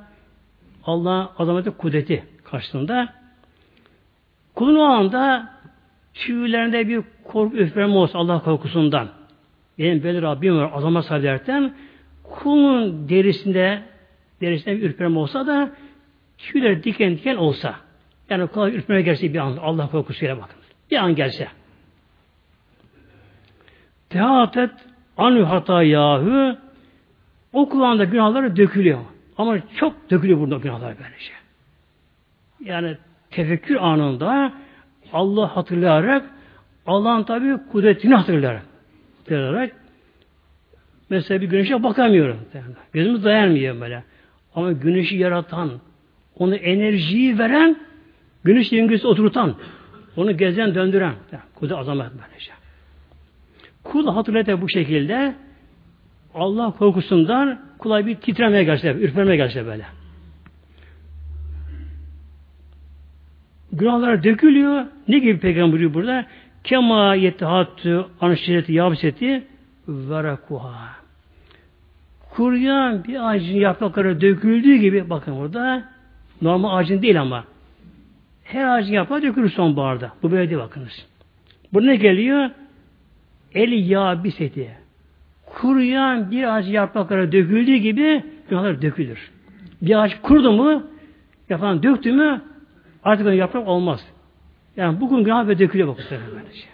Allah azameti kudreti karşısında kulun o anda tüylerinde bir korku üfreme olsa Allah korkusundan benim böyle Rabbim var azama saderken kulun derisinde derisinde bir ürperme olsa da tüyler diken diken olsa yani kolay ürperme gelse bir an Allah korkusuyla bakın. Bir an gelse. Tehatet Anü hata yahu o kulağında günahları dökülüyor. Ama çok dökülüyor burada günahlar böylece. Yani tefekkür anında Allah hatırlayarak Allah'ın tabi kudretini hatırlayarak hatırlayarak mesela bir güneşe bakamıyorum. Gözümüz dayanmıyor böyle. Ama güneşi yaratan, onu enerjiyi veren, güneş döngüsü oturtan, onu gezen döndüren. Kudret azamet böylece. Kul hatırlatıyor bu şekilde Allah korkusundan kula bir titremeye gelse, ürpermeye gelse böyle. Günahlar dökülüyor. Ne gibi peygamber burada? Kema yettehattü anşireti yabseti verakuha. Kuruyan bir ağacın yaprakları döküldüğü gibi bakın burada normal ağacın değil ama her ağacın yaprağı dökülür sonbaharda. Bu böyle değil bakınız. Bu ne geliyor? El yabiseti. Kuruyan bir ağaç yapraklara döküldüğü gibi günahlar dökülür. Bir ağaç kurdu mu yapan döktü mü artık onun yaprak olmaz. Yani bugün günah ve dökülüyor bakın böylece.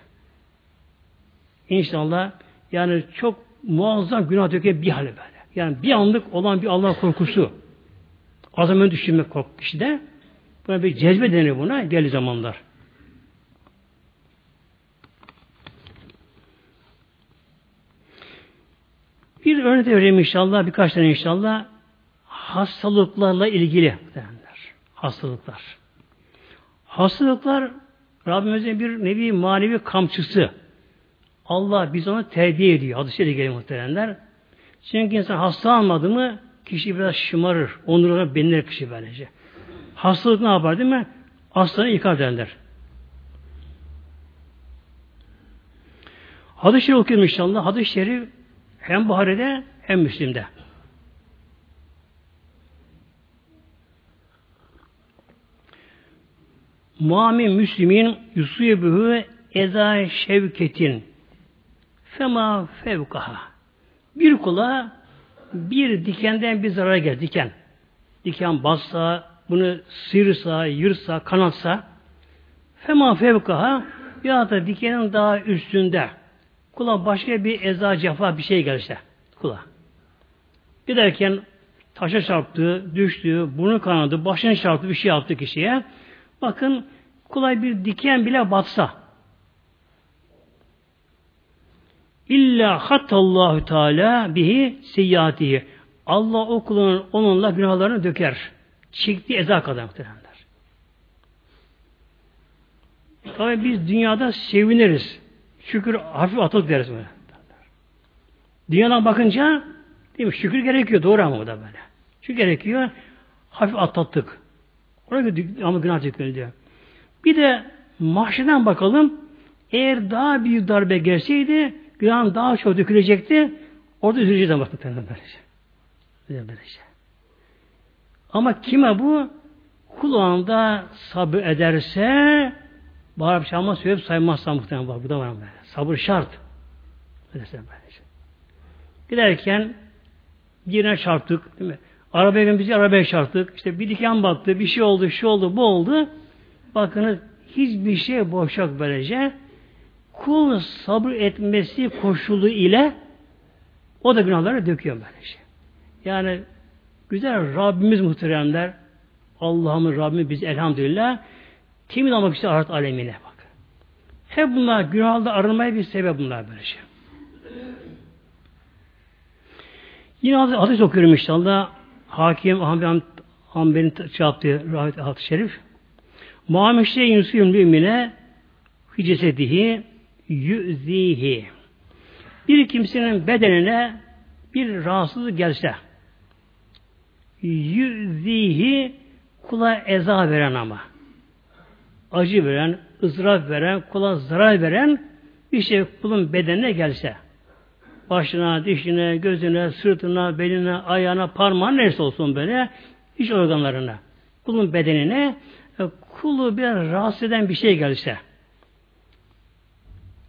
İnşallah yani çok muazzam günah döküyor bir hali böyle. Yani bir anlık olan bir Allah korkusu. Azamını düşünmek korku kişide. Buna bir cezbe denir buna geldi zamanlar. Bir örnek vereyim inşallah, birkaç tane inşallah. Hastalıklarla ilgili derler. Hastalıklar. Hastalıklar Rabbimizin bir nevi manevi kamçısı. Allah biz onu terbiye ediyor. Şeyle geliyor muhteremler. Çünkü insan hasta almadı mı kişi biraz şımarır. Onuruna belinir kişi böylece. Hastalık ne yapar değil mi? Hastanı yıkar derler. Hadis-i Şerif okuyalım inşallah. Hadis-i Şerif hem Buhari'de hem Müslim'de. Muami Müslim'in yusuyebuhu eza şevketin fema fevkaha. Bir kula bir dikenden bir zarar gel diken. Diken bassa, bunu sıyırsa, yırsa, kanatsa fema fevkaha ya da dikenin daha üstünde kula başka bir eza cefa bir şey gelirse kula. Giderken taşa çarptı, düştü, burnu kanadı, başını çarptı, bir şey yaptı kişiye. Bakın kula bir diken bile batsa İlla hattallahu teala bihi seyyatihi. Allah o kulunun onunla günahlarını döker. Çekti eza kadar. Tabi biz dünyada seviniriz. Şükür hafif atık deriz böyle. Dünyadan bakınca değil mi? Şükür gerekiyor. Doğru ama bu da böyle. Şükür gerekiyor. Hafif atlattık. Oraya ama günah çekiyor diyor. Bir de mahşeden bakalım. Eğer daha büyük darbe gelseydi günahın daha çok dökülecekti. Orada üzüleceğiz ama böylece. Böylece. Ama kime bu? Kul o anda sabır ederse bağırıp çağırma söyleyip saymazsa muhtemelen. Bu da var böyle. Sabır şart. Böylece böylece. Giderken birine çarptık. Değil mi? Arabaya bizi arabaya çarptık. İşte bir diken battı, bir şey oldu, şu oldu, bu oldu. Bakınız hiçbir şey boş yok böylece kul sabır etmesi koşulu ile o da günahları döküyor böyle şey. Yani güzel Rabbimiz muhteremler Allah'ımın Rabbimiz biz elhamdülillah temiz almak için ahiret alemine. Hep bunlar günahda arınmaya bir sebep bunlar böyle şey. Yine hadis okuyorum inşallah. Hakim Ahmet Hanbel'in yaptığı rahmet hadis şerif. Muhammed Şeyh Yunus Mümine Hicesedihi yüzihi. Bir kimsenin bedenine bir rahatsızlık gelse yüzihi kula eza veren ama acı veren, ızdırap veren, kula zarar veren bir şey kulun bedenine gelse başına, dişine, gözüne, sırtına, beline, ayağına, parmağına neyse olsun böyle iç organlarına kulun bedenine e, kulu bir rahatsız eden bir şey gelse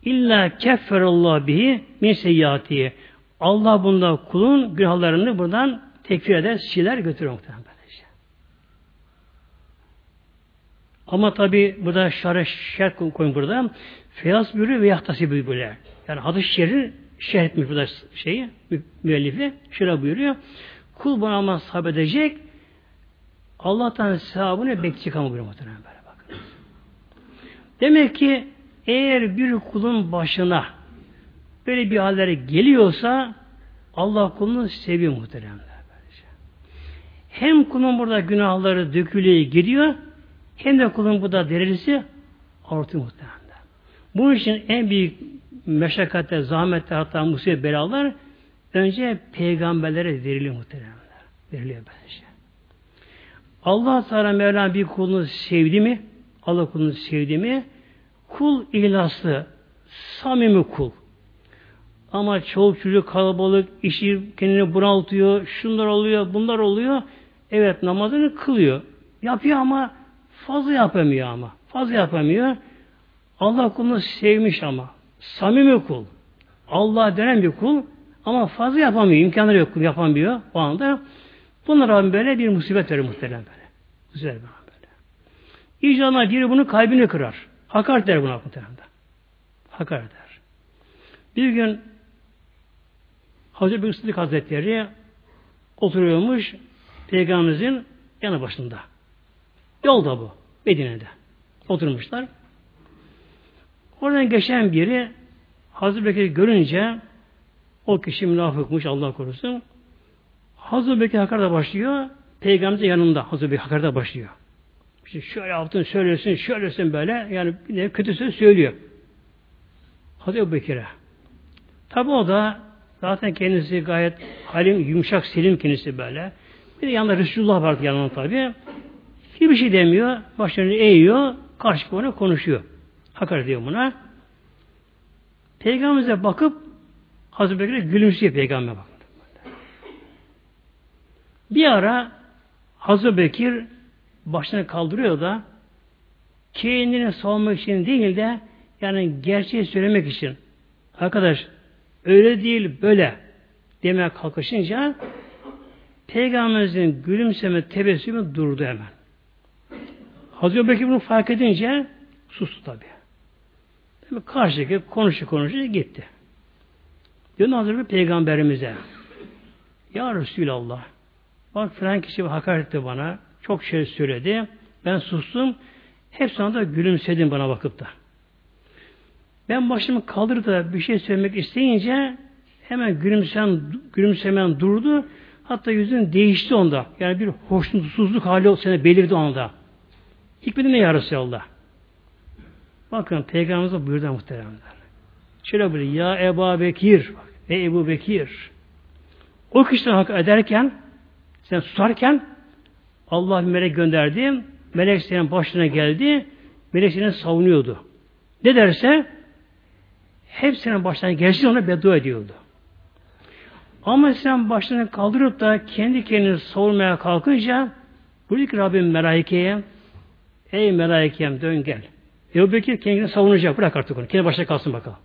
İlla kefferallah bihi min seyyatihi. Allah bunda kulun günahlarını buradan tekfir eder, siler götürür muhtemelen böylece. Ama tabi burada şerh şerh koyun burada. Feyaz buyuruyor ve yahtasi buyuruyor. Yani hadis şerhi şerh etmiş burada şeyi, müellifi. Şöyle buyuruyor. Kul buna ama sabredecek Allah'tan sevabını bekleyecek ama buyuruyor muhtemelen böyle bakın. Demek ki eğer bir kulun başına böyle bir hallere geliyorsa Allah kulunu seviyor muhteremler. Böylece. Hem kulun burada günahları dökülüyor gidiyor hem de kulun burada derecesi artıyor muhteremler. Bunun için en büyük meşakkatte, zahmette hatta musibet belalar önce peygamberlere veriliyor muhteremler. Veriliyor böylece. Allah Teala Mevla bir kulunu sevdi mi? Allah kulunu sevdi mi? Kul ihlaslı, samimi kul. Ama çoluk çocuk kalabalık, işi kendini bunaltıyor, şunlar oluyor, bunlar oluyor. Evet namazını kılıyor. Yapıyor ama fazla yapamıyor ama. Fazla yapamıyor. Allah kulunu sevmiş ama. Samimi kul. Allah denen bir kul ama fazla yapamıyor. İmkanları yok kul yapamıyor o anda. Bunlara böyle bir musibet verir muhtemelen böyle. Güzel böyle. İcranlar biri bunu kalbini kırar. Hakaret der buna muhtemelen. Hakaret der. Bir gün Hazreti Bekir Sıddık Hazretleri oturuyormuş Peygamberimizin yanı başında. Yolda bu. Medine'de. Oturmuşlar. Oradan geçen biri Hazreti Bekir görünce o kişi münafıkmış Allah korusun. Hazreti Bekir hakarete başlıyor. Peygamber yanında Hazreti Bekir hakarete başlıyor. İşte şöyle yaptın, söylesin, şöylesin böyle. Yani de kötü söz söylüyor. Hazreti Bekir'e. Tabi o da zaten kendisi gayet halim, yumuşak, selim kendisi böyle. Bir de yanında Resulullah vardı yanında tabi. Hiçbir şey demiyor. Başlarını eğiyor. Karşı ona konuşuyor. Hakaret ediyor buna. Peygamberimize bakıp Hazreti Bekir'e gülümsüyor peygamber bakın. Bir ara Hazreti Bekir başını kaldırıyor da kendini savunmak için değil de yani gerçeği söylemek için arkadaş öyle değil böyle demeye kalkışınca Peygamberimizin gülümseme tebessümü durdu hemen. Hazreti Bekir bunu fark edince sustu tabi. Karşıdaki konuşu konuşu gitti. Dön Hazreti Peygamberimize. Ya Resulallah bak filan kişi hakaret etti bana. Çok şey söyledi. Ben sustum. Hep sonra da gülümsedin bana bakıp da. Ben başımı kaldırıp da bir şey söylemek isteyince hemen gülümsemen, gülümsemen durdu. Hatta yüzün değişti onda. Yani bir hoşnutsuzluk hali seni belirdi onda. Hikmeti ne ya Resulallah? Bakın Peygamberimiz buyurdu muhteremler. Şöyle buyuruyor. Ya Ebu Bekir. Ey Ebu Bekir. O kişiden hak ederken sen susarken Allah bir melek gönderdi. Melek senin başına geldi. Melek seni savunuyordu. Ne derse hepsinin başına gelsin ona beddua ediyordu. Ama sen başını kaldırıp da kendi kendini savunmaya kalkınca buyurdu ki Rabbim melaikeye ey melaikem dön gel. Ebu Bekir kendini savunacak. Bırak artık onu. Kendi başına kalsın bakalım.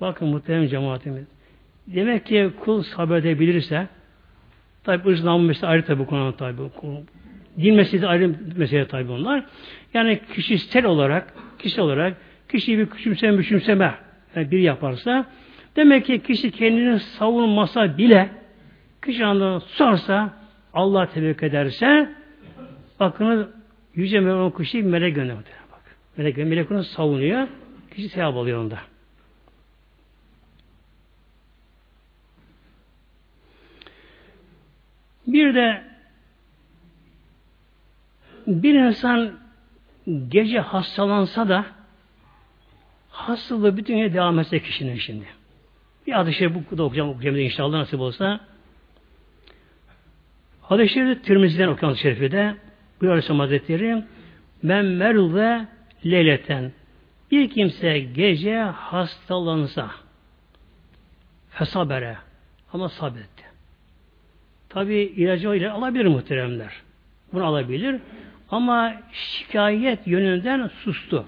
Bakın muhterem cemaatimiz. Demek ki kul sabredebilirse tabi ırz mesela ayrı tabi bu konu tabi. Din meselesi ayrı mesele tabi onlar. Yani kişisel olarak kişi olarak kişiyi bir küçümseme küçümseme yani bir yaparsa demek ki kişi kendini savunmasa bile kişi anda susarsa Allah tevekkül ederse bakınız Yüce Mevlam kişiyi melek gönderiyor. Bak. Melek, melek onu savunuyor. Kişi sevap alıyor onda. Bir de bir insan gece hastalansa da hastalığı bütün gece devam etse kişinin şimdi. Bir adı şey bu da okuyacağım, okuyacağım inşallah nasip olsa. Hadis-i Şerif'te Tirmizi'den okuyan Şerif'te bu Aleyhisselam Hazretleri men merve leyleten bir kimse gece hastalansa fesabere ama sabretti. Tabi ilacı ile alabilir muhteremler. Bunu alabilir. Ama şikayet yönünden sustu.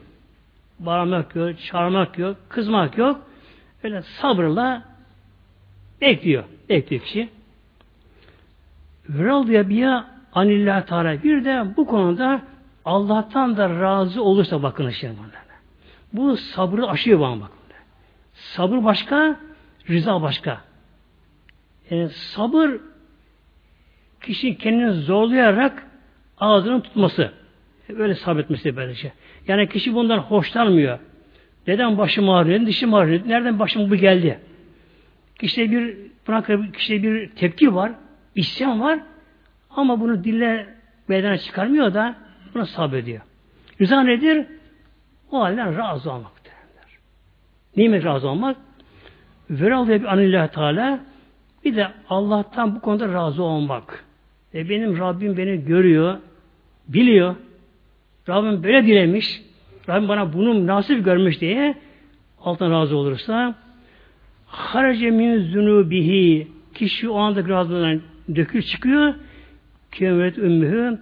Bağırmak yok, çağırmak yok, kızmak yok. Öyle sabırla bekliyor. Bekliyor kişi. Radiya biya anillah Teala. Bir de bu konuda Allah'tan da razı olursa bakın şimdi Bu sabrı aşıyor bana bakın. Sabır başka, rıza başka. Yani sabır kişi kendini zorlayarak ağzının tutması. Böyle sabretmesi böylece. Yani kişi bundan hoşlanmıyor. Neden başım ağrıyor, dişim ağrıyor, nereden başım bu geldi? Kişide bir buna kişide bir tepki var, isyan var ama bunu dille bedene çıkarmıyor da buna sabrediyor. Rıza nedir? O halden razı olmak derler. Nimet razı olmak? Veral bir anillah Teala bir de Allah'tan bu konuda razı olmak. E benim Rabbim beni görüyor, biliyor. Rabbim böyle dilemiş. Rabbim bana bunu nasip görmüş diye altına razı olursa harace min zunubihi kişi o anda razılığından dökül çıkıyor Kıyamet ümmühü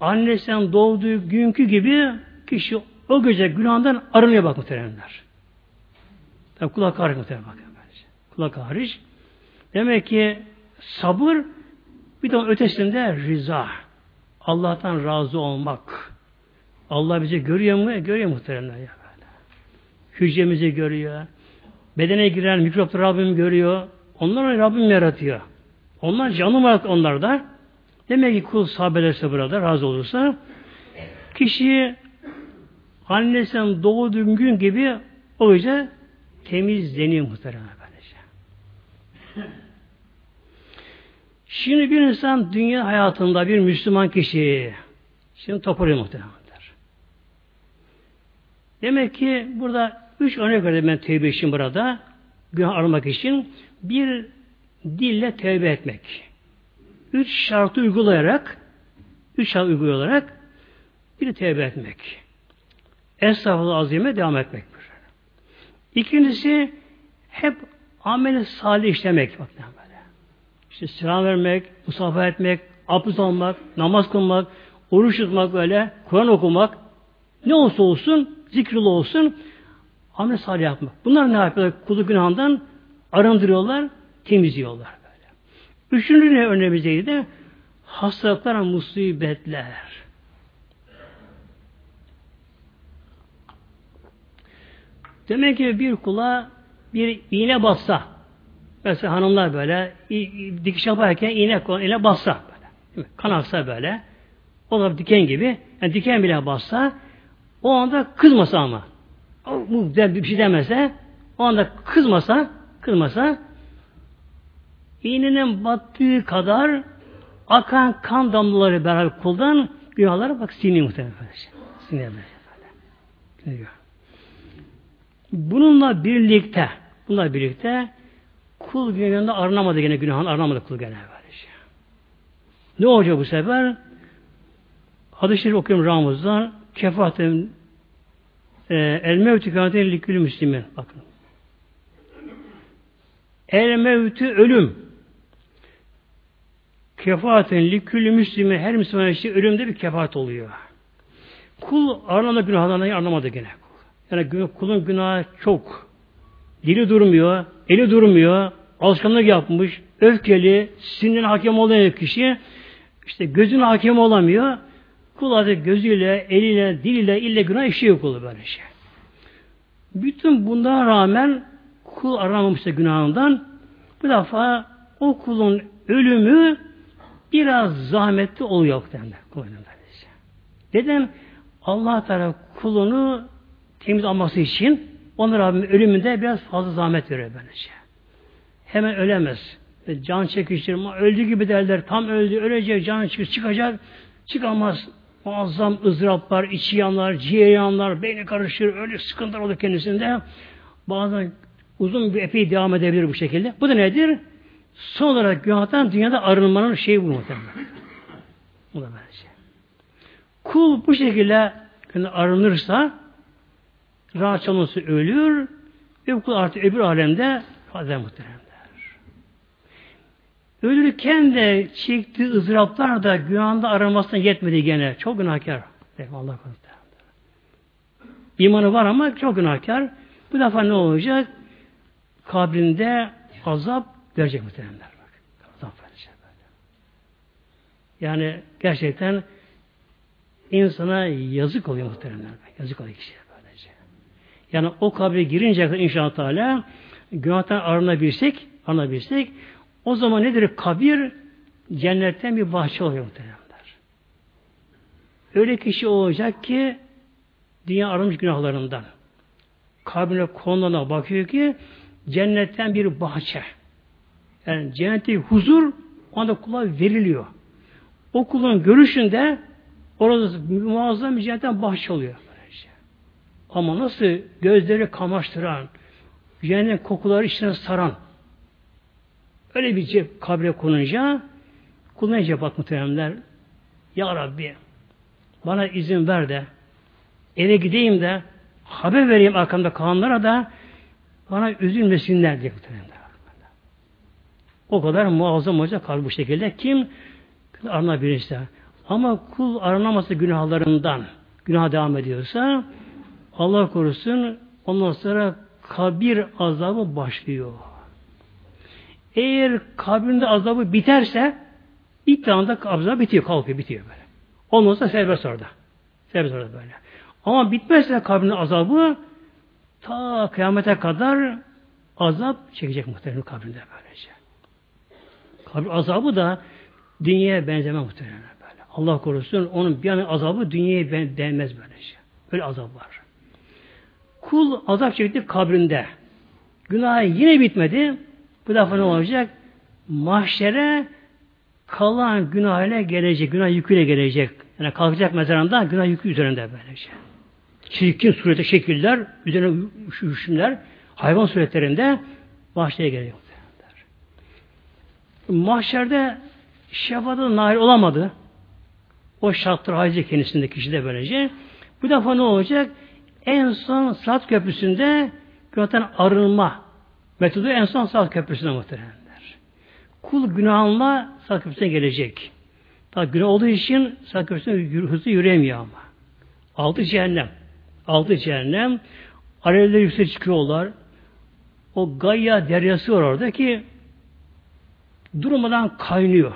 annesinden doğduğu günkü gibi kişi o gece günahından arınıyor bak muhteremler. Tabi kulak hariç muhterem bakın. Kulak hariç. Demek ki sabır bir de ötesinde rıza. Allah'tan razı olmak. Allah bizi görüyor mu? Görüyor muhteremler ya. Böyle. Hücremizi görüyor. Bedene giren mikropları Rabbim görüyor. Onları Rabbim yaratıyor. Onlar canlı var onlarda. Demek ki kul sabederse burada razı olursa kişi annesinden doğduğu gün gibi o gece temizleniyor muhtemelen böylece. Şimdi bir insan dünya hayatında bir Müslüman kişi şimdi toparlıyor muhtemelen. Demek ki burada üç örnek verdim ben tevbe için burada. Günah aramak için bir dille tevbe etmek üç şartı uygulayarak üç şart uygulayarak bir tevbe etmek. Estağfurullah azime devam etmek. İkincisi hep ameli salih işlemek. Bak böyle. İşte selam vermek, musafa etmek, abdest almak, namaz kılmak, oruç tutmak böyle, Kur'an okumak, ne olsa olsun, zikrili olsun, amel salih yapmak. Bunlar ne yapıyorlar? Kulu günahından arındırıyorlar, temizliyorlar. Üçüncü ne önemizdeydi? Hastalıklar, musibetler. Demek ki bir kula bir iğne bassa, mesela hanımlar böyle dikiş yaparken iğne, iğne bassa, böyle, kan böyle, o da diken gibi, yani diken bile bassa, o anda kızmasa ama, bu bir şey demese, o anda kızmasa, kızmasa, iğnenin battığı kadar akan kan damlaları beraber kuldan günahlara bak siniyor muhtemelen. Siniyor böyle. Bununla birlikte bununla birlikte kul günahında arınamadı gene günahın arınamadı kul gene böylece. Şey. Ne olacak bu sefer? Hadis-i Şerif okuyorum Ramazan kefaten e, el mevtü kânetin likülü müslimin. Bakın. El mevtü ölüm. Kefaten likülü müslimi her Müslüman için ölümde bir kefaat oluyor. Kul arınamadı günahlarını anlamadı gene. Yani kulun günahı çok. Dili durmuyor, eli durmuyor, alışkanlık yapmış, öfkeli, sinirine hakem olan kişi işte gözüne hakem olamıyor. Kul artık gözüyle, eliyle, diliyle, ille günah işiyor kulu böyle şey. Bütün bundan rağmen kul aramamışsa günahından bu defa o kulun ölümü biraz zahmetli oluyor derler. Neden? Allah Teala kulunu temiz alması için onun Rabbim ölümünde biraz fazla zahmet veriyor böylece. Hemen ölemez. E, can çekiştirme, öldü gibi derler. Tam öldü, ölecek, can çıkacak, çıkacak. Çıkamaz. Muazzam ızdıraplar, içi yanlar, ciğer yanlar, beyni karışır, öyle sıkıntılar olur kendisinde. Bazen uzun bir epey devam edebilir bu şekilde. Bu da nedir? Son olarak günahtan dünyada arınmanın şeyi bu muhtemelen. Bu da böylece. Kul bu şekilde arınırsa rahat olması ölür ve kul artık öbür alemde fazla muhteremler. Ölürken de çektiği ızdıraplar da günahında aramasına yetmedi gene. Çok günahkar. Allah korusun. İmanı var ama çok günahkar. Bu defa ne olacak? Kabrinde azap verecek muhteremler. Bak. Yani gerçekten insana yazık oluyor muhteremler. Yazık oluyor kişiye. Yani o kabre girince inşallah Teala günahtan arınabilsek, arınabilsek o zaman nedir? Kabir cennetten bir bahçe oluyor muhtemelenler. Öyle kişi olacak ki dünya arınmış günahlarından. Kabrine konularına bakıyor ki cennetten bir bahçe. Yani cennette huzur onda kula veriliyor. O kulun görüşünde orada muazzam bir cennetten bahçe oluyor. Ama nasıl gözleri kamaştıran, cehennem kokuları içine saran, öyle bir cep kabre konunca kullanınca bak muhteremler Ya Rabbi bana izin ver de eve gideyim de haber vereyim arkamda kalanlara da bana üzülmesinler diye muhteremler. O kadar muazzam olacak kalbi bu şekilde. Kim? Aranabilirse. Ama kul aranaması günahlarından günah devam ediyorsa Allah korusun ondan sonra kabir azabı başlıyor. Eğer kabirinde azabı biterse ilk anda azabı bitiyor, kalkıyor, bitiyor böyle. Ondan sonra serbest orada. Serbest orada böyle. Ama bitmezse kabirinde azabı ta kıyamete kadar azap çekecek muhtemelen kabirinde böylece. Kabir azabı da dünyaya benzeme muhtemelen böyle. Allah korusun onun bir an azabı dünyaya değmez böylece. Böyle azap var. Kul azap çekti kabrinde. Günah yine bitmedi. Bu defa ne olacak? Mahşere kalan günah ile gelecek. Günah yüküyle gelecek. Yani kalkacak mezarında günah yükü üzerinde böylece. Çirkin surete şekiller, üzerine üşümler, hayvan suretlerinde mahşere geliyor. Mahşerde şefada nail olamadı. O şarttır haize kendisinde kişide böylece. Bu defa ne olacak? En son Sırat Köprüsü'nde günahtan arınma metodu en son Sırat Köprüsü'nde muhteremler. Kul günahınla Sırat Köprüsü'ne gelecek. Tabi günah olduğu için Sırat Köprüsü'ne hızlı yürüyemiyor ama. Altı cehennem. Altı cehennem. Alevler yüksek çıkıyorlar. O Gaya deryası var orada ki durmadan kaynıyor.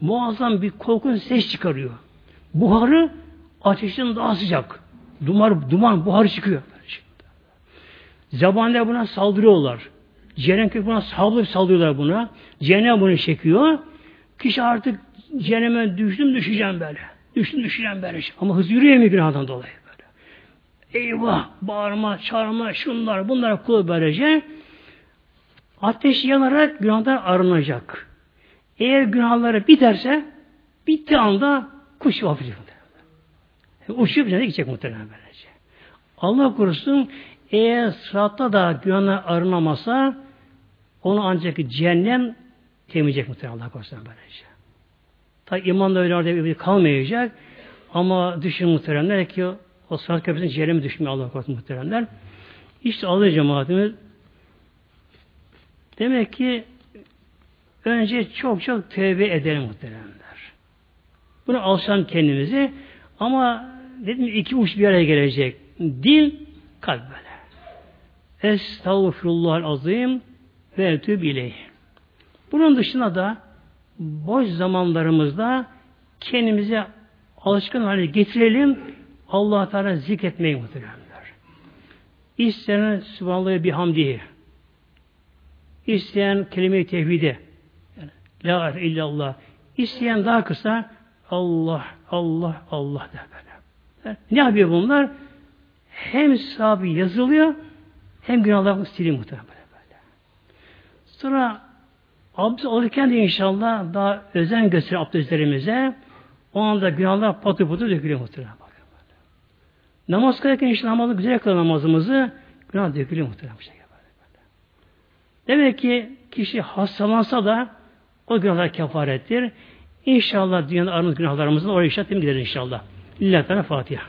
Muazzam bir korkunç ses çıkarıyor. Buharı ateşten daha sıcak. Duman, duman buharı çıkıyor. Zabaniler buna saldırıyorlar. Cehennem kökü buna saldırıp saldırıyorlar buna. Cehennem bunu çekiyor. Kişi artık cehenneme düştüm düşeceğim böyle. Düştüm düşeceğim böyle. Ama hız yürüyemiyor günahdan dolayı böyle. Eyvah! Bağırma, çağırma, şunlar, bunlar kulu böylece. Ateş yanarak günahdan arınacak. Eğer günahları biterse bitti anda kuş vaftiyor. Uçup cennete gidecek muhtemelen böylece. Allah korusun eğer sıratta da günahlar arınamasa onu ancak cehennem temizleyecek muhtemelen Allah korusun böylece. Tabi iman da öyle orada kalmayacak ama düşün muhteremler ki o sırat köprüsünün cehennemi düşmüyor Allah korusun muhteremler. İşte Allah cemaatimiz demek ki önce çok çok tövbe edelim muhteremler. Bunu alışalım kendimizi ama dedim iki uç bir araya gelecek. Dil, kalp böyle. Estağfurullah azim ve etüb ileyh. Bunun dışında da boş zamanlarımızda kendimize alışkın hale getirelim Allah Teala zikretmeyi muhteremler. İsteyen Sübhanallah bir hamdihi. İsteyen kelime-i tevhide. Yani, La illallah. İsteyen daha kısa Allah, Allah, Allah der böyle. Ne yapıyor bunlar? Hem sahibi yazılıyor hem günahlar siliyor muhtemelen böyle. Sonra abdest alırken de inşallah daha özen gösterir abdestlerimize. O anda günahlar patı patı dökülüyor muhtemelen. Bakın. Namaz kılarken inşallah namazı güzel kılar namazımızı günah dökülüyor muhtemelen. Şey böyle. Demek ki kişi hastalansa da o günahlar kefarettir. İnşallah dünyanın aramız günahlarımızın oraya işaretim gider inşallah. Lillahi Teala Fatiha.